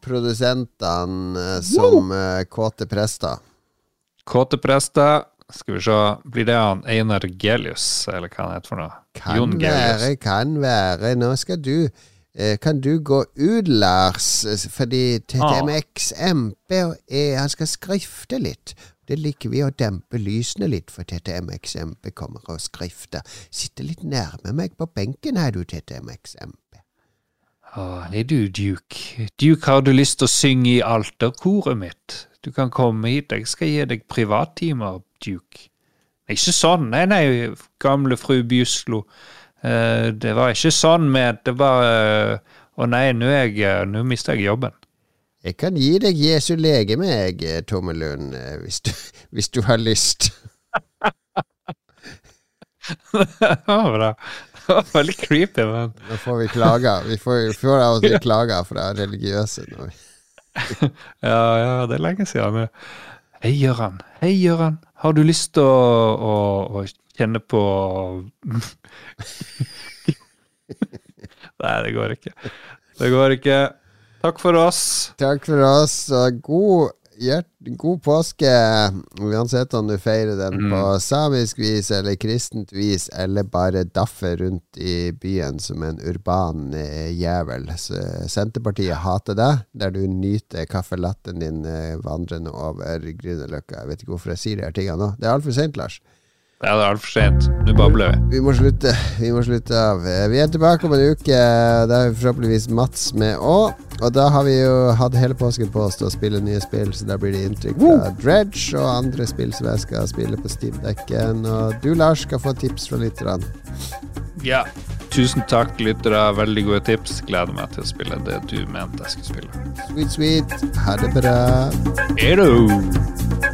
produsentene som uh, kåte prester. Kåte prester. Skal vi se, blir det han Einar Gelius, eller hva han heter for noe? Kan Jon være, Gelius. kan være. Nå skal du uh, Kan du gå ut, Lars? Fordi TTMX MP og E, han skal skrifte litt. Det liker vi å dempe lysene litt, for TTMX MP kommer og skrifter. Sitte litt nærme meg på benken her, du, TTMX Det er du, Duke. Duke, har du lyst til å synge i alterkoret mitt? Du kan komme hit, jeg skal gi deg privattimer, Duke. Er ikke sånn, nei, nei, gamle fru Bjuslo. Uh, det var ikke sånn med Det var uh, Å nei, nå, uh, mister jeg jobben. Jeg kan gi deg Jesu legeme, jeg, Tommelund, hvis du, *laughs* hvis du har lyst. *laughs* det var. Veldig creepy, men Nå får vi klager. Vi får, får av og til klager fra religiøse. Når *laughs* ja, ja, det er lenge siden. Men hei, Gøran. Hei, Gøran. Har du lyst til å, å, å kjenne på *laughs* Nei, det går ikke. Det går ikke. Takk for oss. Takk for oss. God hjert, god påske, uansett om du feirer den mm. på samisk vis eller kristent vis, eller bare daffer rundt i byen som en urban eh, jævel. Så Senterpartiet hater deg, der du nyter kaffelatten din eh, vandrende over Grünerløkka. Jeg vet ikke hvorfor jeg sier de her tingene nå. Det er altfor seint, Lars. Ja, det er altfor sent. Nå babler vi. Vi må slutte. Vi må slutte av. Vi er tilbake om en uke. Da er forhåpentligvis Mats med òg. Og da har vi jo hatt hele påsken på oss til å spille nye spill, så da blir det inntrykk fra Dredge og andre spill som jeg skal spille på Steam-dekken. Og du, Lars, skal få tips fra lytterne. Ja. Tusen takk, lyttere. Veldig gode tips. Gleder meg til å spille det du mente jeg skulle spille. Sweet, sweet. Ha det bra. Edo.